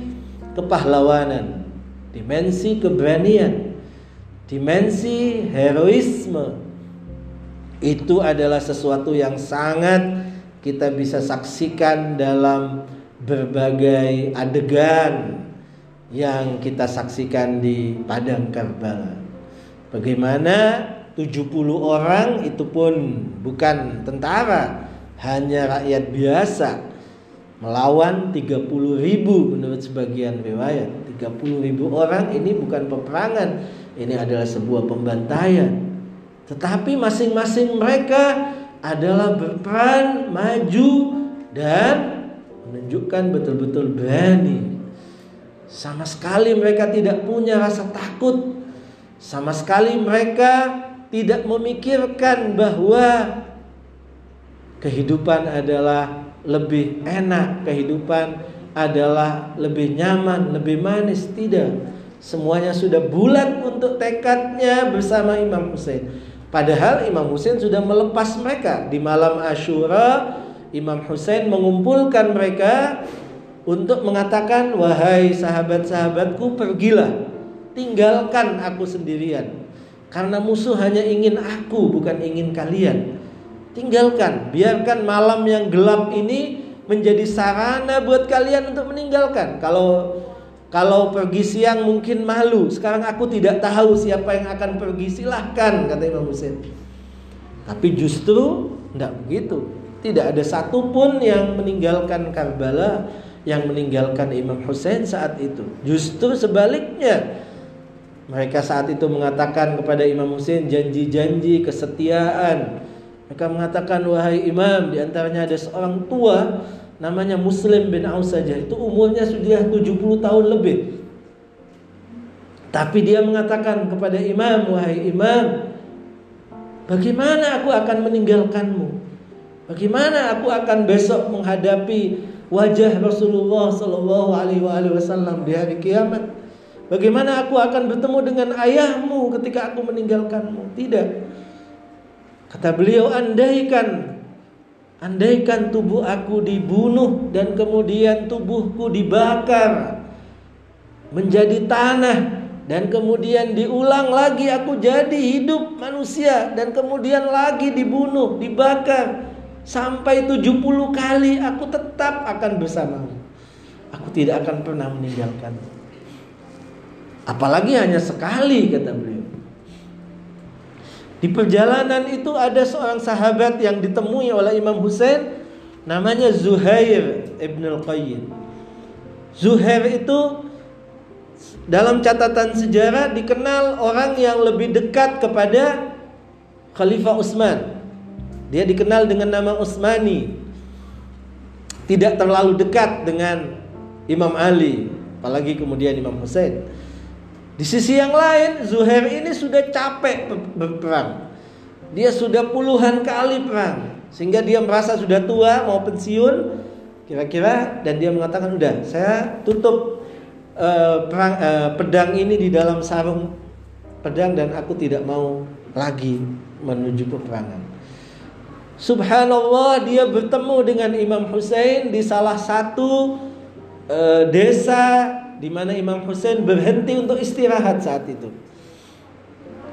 kepahlawanan, dimensi keberanian, dimensi heroisme. Itu adalah sesuatu yang sangat kita bisa saksikan dalam berbagai adegan yang kita saksikan di padang Karbala. Bagaimana 70 orang itu pun bukan tentara, hanya rakyat biasa melawan 30 ribu menurut sebagian riwayat 30 ribu orang ini bukan peperangan ini adalah sebuah pembantaian tetapi masing-masing mereka adalah berperan maju dan menunjukkan betul-betul berani sama sekali mereka tidak punya rasa takut. Sama sekali mereka tidak memikirkan bahwa kehidupan adalah lebih enak, kehidupan adalah lebih nyaman, lebih manis. Tidak. Semuanya sudah bulat untuk tekadnya bersama Imam Hussein. Padahal Imam Hussein sudah melepas mereka. Di malam Ashura. Imam Hussein mengumpulkan mereka untuk mengatakan wahai sahabat-sahabatku pergilah. Tinggalkan aku sendirian. Karena musuh hanya ingin aku bukan ingin kalian. Tinggalkan biarkan malam yang gelap ini menjadi sarana buat kalian untuk meninggalkan. Kalau kalau pergi siang mungkin malu sekarang aku tidak tahu siapa yang akan pergi silahkan kata Imam Husain tapi justru tidak begitu tidak ada satupun yang meninggalkan Karbala yang meninggalkan Imam Hussein saat itu. Justru sebaliknya. Mereka saat itu mengatakan kepada Imam Hussein janji-janji kesetiaan. Mereka mengatakan wahai imam di antaranya ada seorang tua namanya Muslim bin Aus saja itu umurnya sudah 70 tahun lebih. Tapi dia mengatakan kepada imam wahai imam bagaimana aku akan meninggalkanmu? Bagaimana aku akan besok menghadapi wajah Rasulullah Sallallahu Alaihi Wasallam di hari kiamat? Bagaimana aku akan bertemu dengan ayahmu ketika aku meninggalkanmu? Tidak. Kata beliau, andaikan andaikan tubuh aku dibunuh dan kemudian tubuhku dibakar menjadi tanah dan kemudian diulang lagi aku jadi hidup manusia dan kemudian lagi dibunuh, dibakar sampai 70 kali aku tetap akan bersamamu. Aku tidak akan pernah meninggalkanmu. Apalagi hanya sekali kata beliau. Di perjalanan itu ada seorang sahabat yang ditemui oleh Imam Hussein namanya Zuhair Ibn Al-Qayyim. Zuhair itu dalam catatan sejarah dikenal orang yang lebih dekat kepada Khalifah Utsman. Dia dikenal dengan nama Utsmani. Tidak terlalu dekat dengan Imam Ali, apalagi kemudian Imam Hussein. Di sisi yang lain, Zuhair ini sudah capek berperang. Dia sudah puluhan kali perang, sehingga dia merasa sudah tua, mau pensiun, kira-kira, dan dia mengatakan, udah, saya tutup uh, perang, uh, pedang ini di dalam sarung pedang dan aku tidak mau lagi menuju peperangan. Subhanallah, dia bertemu dengan Imam Hussein di salah satu uh, desa di mana Imam Hussein berhenti untuk istirahat saat itu.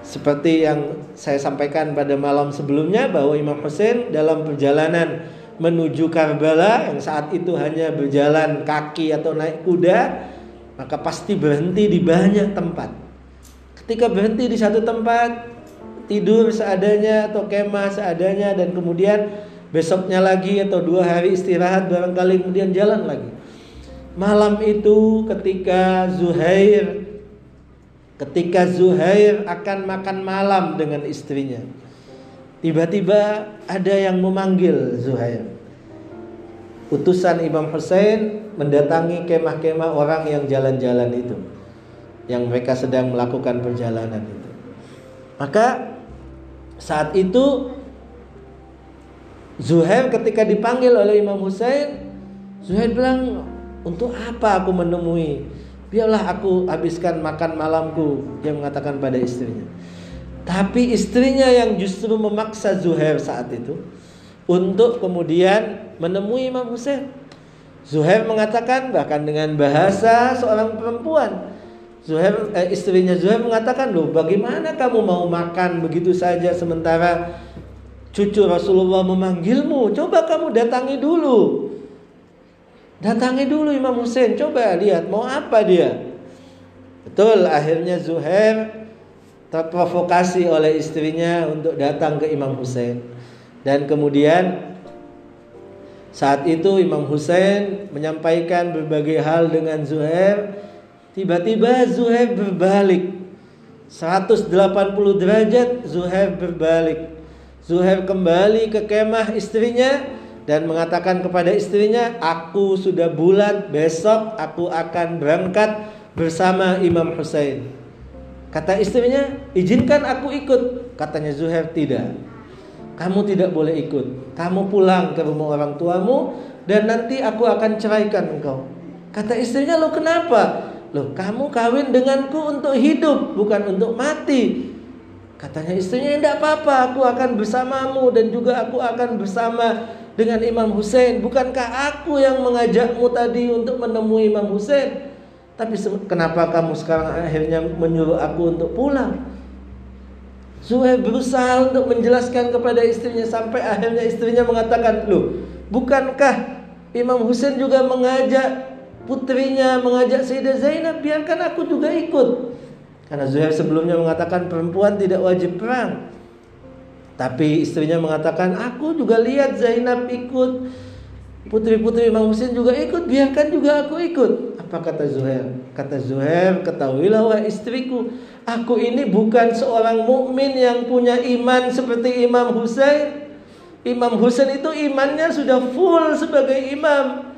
Seperti yang saya sampaikan pada malam sebelumnya bahwa Imam Hussein dalam perjalanan menuju Karbala yang saat itu hanya berjalan kaki atau naik kuda, maka pasti berhenti di banyak tempat. Ketika berhenti di satu tempat, tidur seadanya atau kemah seadanya dan kemudian besoknya lagi atau dua hari istirahat barangkali kemudian jalan lagi. Malam itu ketika Zuhair ketika Zuhair akan makan malam dengan istrinya. Tiba-tiba ada yang memanggil Zuhair. Utusan Imam Hussein mendatangi kemah-kemah orang yang jalan-jalan itu. Yang mereka sedang melakukan perjalanan itu. Maka saat itu Zuhair ketika dipanggil oleh Imam Hussein, Zuhair bilang, untuk apa aku menemui? Biarlah aku habiskan makan malamku. Dia mengatakan pada istrinya. Tapi istrinya yang justru memaksa Zuhair saat itu untuk kemudian menemui Imam Hussein. Zuhair mengatakan bahkan dengan bahasa seorang perempuan. Zuhair eh, istrinya Zuhair mengatakan loh bagaimana kamu mau makan begitu saja sementara cucu Rasulullah memanggilmu. Coba kamu datangi dulu. Datangi dulu Imam Hussein, coba lihat mau apa dia. Betul, akhirnya Zuhair terprovokasi oleh istrinya untuk datang ke Imam Hussein. Dan kemudian saat itu Imam Hussein menyampaikan berbagai hal dengan Zuhair. Tiba-tiba Zuhair berbalik 180 derajat Zuhair berbalik. Zuhair kembali ke kemah istrinya dan mengatakan kepada istrinya, "Aku sudah bulat, besok aku akan berangkat bersama Imam Hussein." Kata istrinya, "Izinkan aku ikut." Katanya Zuhair, "Tidak. Kamu tidak boleh ikut. Kamu pulang ke rumah orang tuamu dan nanti aku akan ceraikan engkau." Kata istrinya, "Lo kenapa?" Loh, kamu kawin denganku untuk hidup, bukan untuk mati. Katanya istrinya, tidak apa-apa, aku akan bersamamu dan juga aku akan bersama dengan Imam Hussein. Bukankah aku yang mengajakmu tadi untuk menemui Imam Hussein? Tapi kenapa kamu sekarang akhirnya menyuruh aku untuk pulang? Zuhair berusaha untuk menjelaskan kepada istrinya sampai akhirnya istrinya mengatakan, "Loh, bukankah Imam Hussein juga mengajak putrinya, mengajak Sayyidah Zainab, biarkan aku juga ikut." Karena Zuhair sebelumnya mengatakan perempuan tidak wajib perang. Tapi istrinya mengatakan, aku juga lihat Zainab ikut. Putri-putri Imam Husain juga ikut, biarkan juga aku ikut. Apa kata Zuhair? Kata Zuhair, ketahuilah wahai istriku, aku ini bukan seorang mukmin yang punya iman seperti Imam Husain. Imam Husain itu imannya sudah full sebagai imam.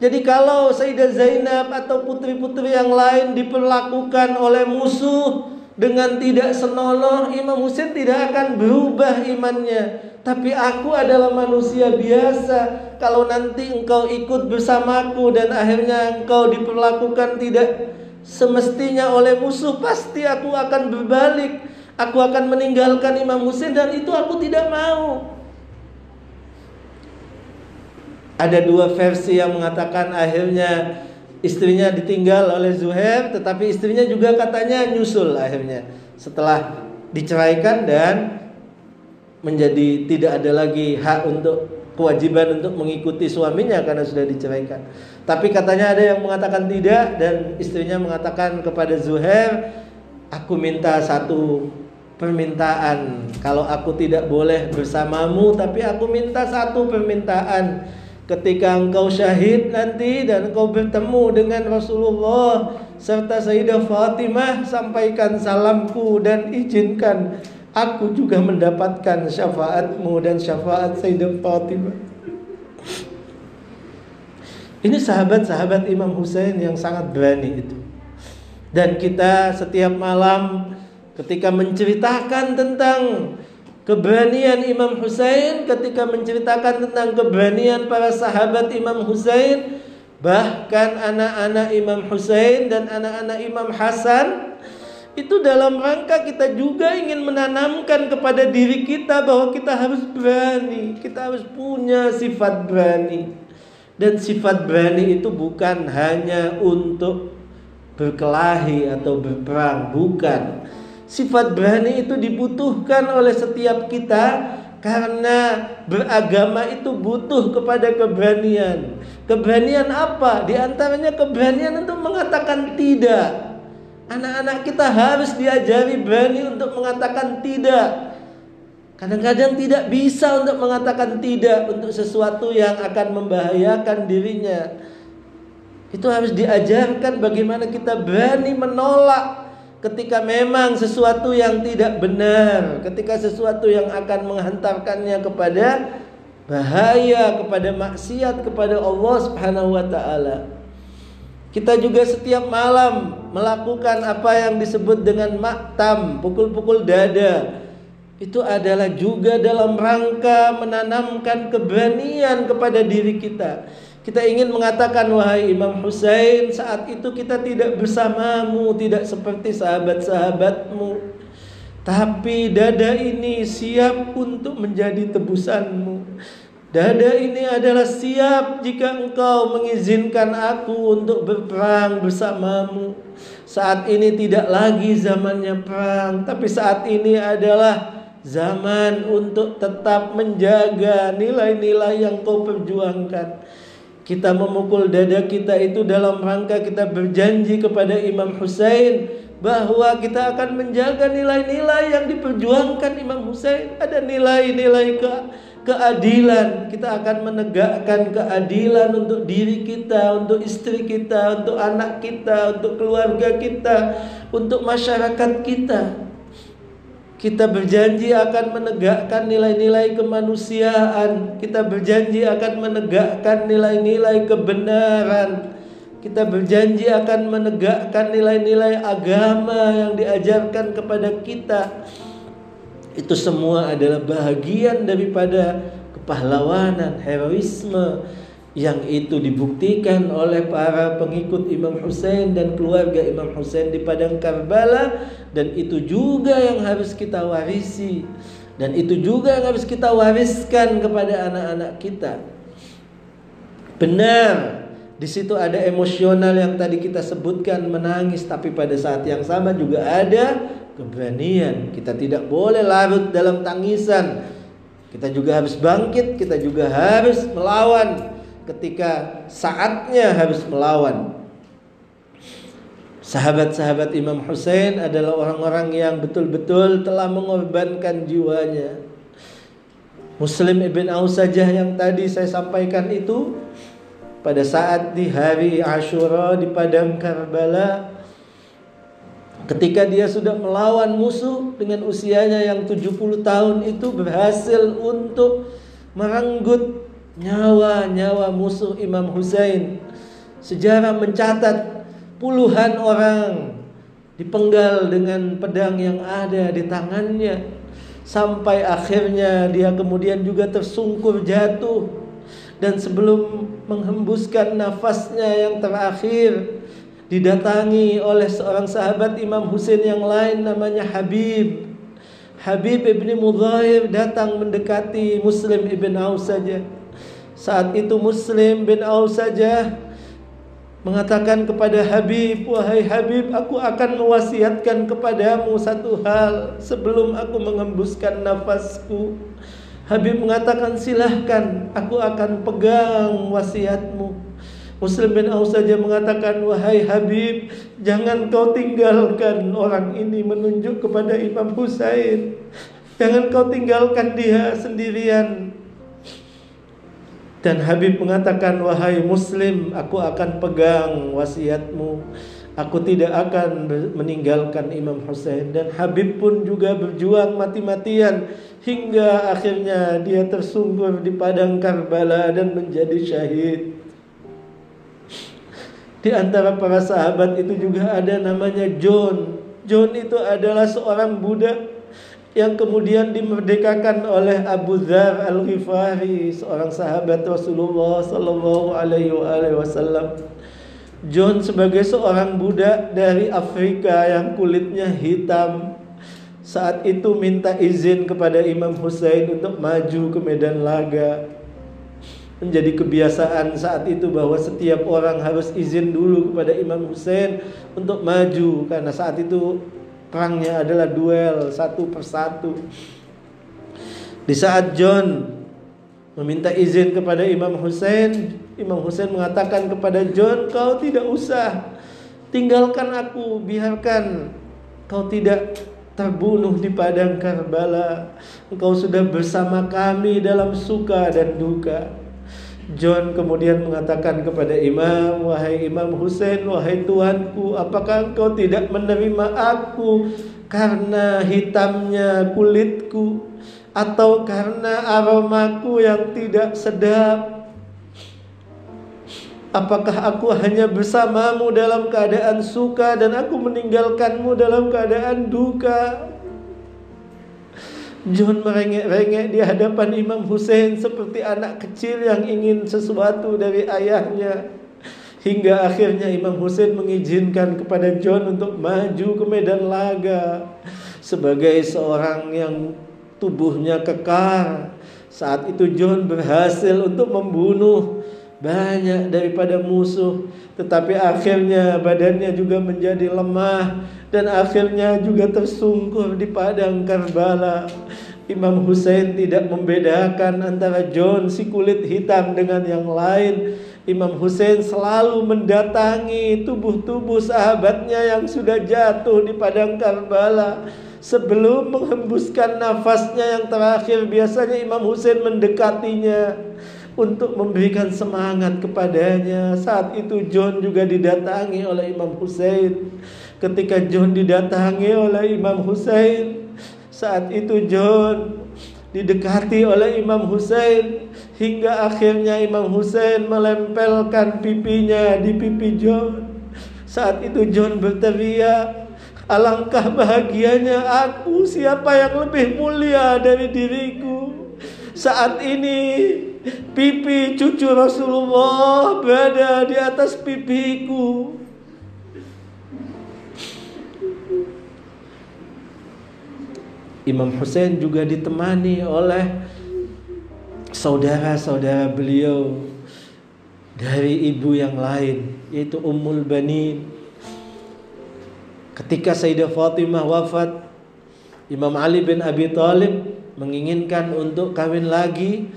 Jadi kalau Sayyidah Zainab atau putri-putri yang lain diperlakukan oleh musuh dengan tidak senonoh, Imam Husain tidak akan berubah imannya. Tapi aku adalah manusia biasa. Kalau nanti engkau ikut bersamaku dan akhirnya engkau diperlakukan tidak semestinya oleh musuh, pasti aku akan berbalik. Aku akan meninggalkan Imam Husain dan itu aku tidak mau. Ada dua versi yang mengatakan akhirnya istrinya ditinggal oleh Zuhair, tetapi istrinya juga katanya nyusul akhirnya setelah diceraikan dan menjadi tidak ada lagi hak untuk kewajiban untuk mengikuti suaminya karena sudah diceraikan. Tapi katanya ada yang mengatakan tidak dan istrinya mengatakan kepada Zuhair, aku minta satu permintaan. Kalau aku tidak boleh bersamamu, tapi aku minta satu permintaan. Ketika engkau syahid nanti dan engkau bertemu dengan Rasulullah serta Sayyidah Fatimah, sampaikan salamku dan izinkan Aku juga mendapatkan syafaatmu dan syafaat Sayyidah Fatimah. Ini sahabat-sahabat Imam Husain yang sangat berani itu. Dan kita setiap malam ketika menceritakan tentang keberanian Imam Husain, ketika menceritakan tentang keberanian para sahabat Imam Husain, bahkan anak-anak Imam Husain dan anak-anak Imam Hasan itu dalam rangka kita juga ingin menanamkan kepada diri kita bahwa kita harus berani, kita harus punya sifat berani. Dan sifat berani itu bukan hanya untuk berkelahi atau berperang, bukan. Sifat berani itu dibutuhkan oleh setiap kita karena beragama itu butuh kepada keberanian. Keberanian apa? Di antaranya keberanian untuk mengatakan tidak Anak-anak kita harus diajari berani untuk mengatakan tidak. Kadang-kadang tidak bisa untuk mengatakan tidak untuk sesuatu yang akan membahayakan dirinya. Itu harus diajarkan bagaimana kita berani menolak ketika memang sesuatu yang tidak benar, ketika sesuatu yang akan menghantarkannya kepada bahaya, kepada maksiat kepada Allah Subhanahu wa taala. Kita juga setiap malam melakukan apa yang disebut dengan maktam, pukul-pukul dada. Itu adalah juga dalam rangka menanamkan keberanian kepada diri kita. Kita ingin mengatakan wahai Imam Hussein saat itu kita tidak bersamamu, tidak seperti sahabat-sahabatmu. Tapi dada ini siap untuk menjadi tebusanmu. Dada ini adalah siap jika engkau mengizinkan aku untuk berperang bersamamu. Saat ini tidak lagi zamannya perang, tapi saat ini adalah zaman untuk tetap menjaga nilai-nilai yang kau perjuangkan. Kita memukul dada kita itu dalam rangka kita berjanji kepada Imam Hussein bahwa kita akan menjaga nilai-nilai yang diperjuangkan Imam Hussein. Ada nilai-nilai ke keadilan, kita akan menegakkan keadilan untuk diri kita, untuk istri kita, untuk anak kita, untuk keluarga kita, untuk masyarakat kita. Kita berjanji akan menegakkan nilai-nilai kemanusiaan. Kita berjanji akan menegakkan nilai-nilai kebenaran. Kita berjanji akan menegakkan nilai-nilai agama yang diajarkan kepada kita. Itu semua adalah bahagian daripada kepahlawanan, heroisme yang itu dibuktikan oleh para pengikut Imam Hussein dan keluarga Imam Hussein di padang Karbala dan itu juga yang harus kita warisi dan itu juga yang harus kita wariskan kepada anak-anak kita. Benar, di situ ada emosional yang tadi kita sebutkan menangis tapi pada saat yang sama juga ada keberanian. Kita tidak boleh larut dalam tangisan. Kita juga harus bangkit, kita juga harus melawan ketika saatnya harus melawan. Sahabat-sahabat Imam Hussein adalah orang-orang yang betul-betul telah mengorbankan jiwanya. Muslim ibn Aus saja yang tadi saya sampaikan itu pada saat di hari Ashura di padang Karbala ketika dia sudah melawan musuh dengan usianya yang 70 tahun itu berhasil untuk merenggut nyawa-nyawa musuh Imam Husain. Sejarah mencatat puluhan orang dipenggal dengan pedang yang ada di tangannya. Sampai akhirnya dia kemudian juga tersungkur jatuh. Dan sebelum menghembuskan nafasnya yang terakhir didatangi oleh seorang sahabat Imam Husain yang lain namanya Habib. Habib ibni Mudhahir datang mendekati Muslim ibn Aus saja saat itu Muslim bin Aus saja mengatakan kepada Habib, "Wahai Habib, aku akan mewasiatkan kepadamu satu hal sebelum aku mengembuskan nafasku." Habib mengatakan, "Silahkan, aku akan pegang wasiatmu." Muslim bin Aus saja mengatakan, "Wahai Habib, jangan kau tinggalkan orang ini menunjuk kepada Imam Husain. Jangan kau tinggalkan dia sendirian." Dan Habib mengatakan, "Wahai Muslim, aku akan pegang wasiatmu. Aku tidak akan meninggalkan Imam Hussein." Dan Habib pun juga berjuang mati-matian hingga akhirnya dia tersungkur di padang Karbala dan menjadi syahid. Di antara para sahabat itu juga ada namanya John. John itu adalah seorang budak yang kemudian dimerdekakan oleh Abu Dzar Al Ghifari seorang sahabat Rasulullah sallallahu alaihi wasallam. John sebagai seorang budak dari Afrika yang kulitnya hitam saat itu minta izin kepada Imam Hussein untuk maju ke medan laga. Menjadi kebiasaan saat itu bahwa setiap orang harus izin dulu kepada Imam Hussein untuk maju karena saat itu Perangnya adalah duel satu persatu. Di saat John meminta izin kepada Imam Hussein, Imam Hussein mengatakan kepada John, "Kau tidak usah tinggalkan aku, biarkan kau tidak terbunuh di padang Karbala. Engkau sudah bersama kami dalam suka dan duka." John kemudian mengatakan kepada Imam, "Wahai Imam Hussein, wahai tuanku, apakah engkau tidak menerima aku karena hitamnya kulitku atau karena aromaku yang tidak sedap? Apakah aku hanya bersamamu dalam keadaan suka dan aku meninggalkanmu dalam keadaan duka?" John merengek-rengek di hadapan Imam Hussein seperti anak kecil yang ingin sesuatu dari ayahnya. Hingga akhirnya Imam Hussein mengizinkan kepada John untuk maju ke medan laga sebagai seorang yang tubuhnya kekar. Saat itu John berhasil untuk membunuh banyak daripada musuh, tetapi akhirnya badannya juga menjadi lemah dan akhirnya juga tersungkur di padang Karbala. Imam Hussein tidak membedakan antara John si kulit hitam dengan yang lain. Imam Hussein selalu mendatangi tubuh-tubuh sahabatnya yang sudah jatuh di padang Karbala. Sebelum menghembuskan nafasnya yang terakhir, biasanya Imam Hussein mendekatinya untuk memberikan semangat kepadanya. Saat itu John juga didatangi oleh Imam Hussein. Ketika John didatangi oleh Imam Hussein, saat itu John didekati oleh Imam Hussein hingga akhirnya Imam Hussein melempelkan pipinya di pipi John. Saat itu John berteriak, "Alangkah bahagianya aku, siapa yang lebih mulia dari diriku?" Saat ini pipi cucu Rasulullah berada di atas pipiku. Imam Hussein juga ditemani oleh saudara-saudara beliau dari ibu yang lain yaitu Ummul Bani. Ketika Sayyidah Fatimah wafat, Imam Ali bin Abi Thalib menginginkan untuk kawin lagi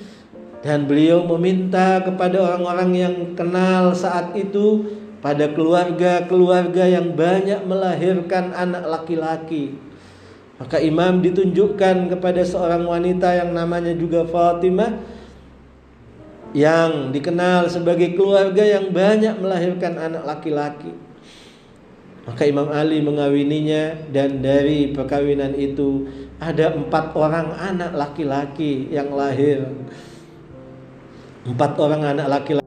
dan beliau meminta kepada orang-orang yang kenal saat itu pada keluarga-keluarga yang banyak melahirkan anak laki-laki Maka imam ditunjukkan kepada seorang wanita yang namanya juga Fatimah yang dikenal sebagai keluarga yang banyak melahirkan anak laki-laki. Maka Imam Ali mengawininya dan dari perkawinan itu ada empat orang anak laki-laki yang lahir. Empat orang anak laki-laki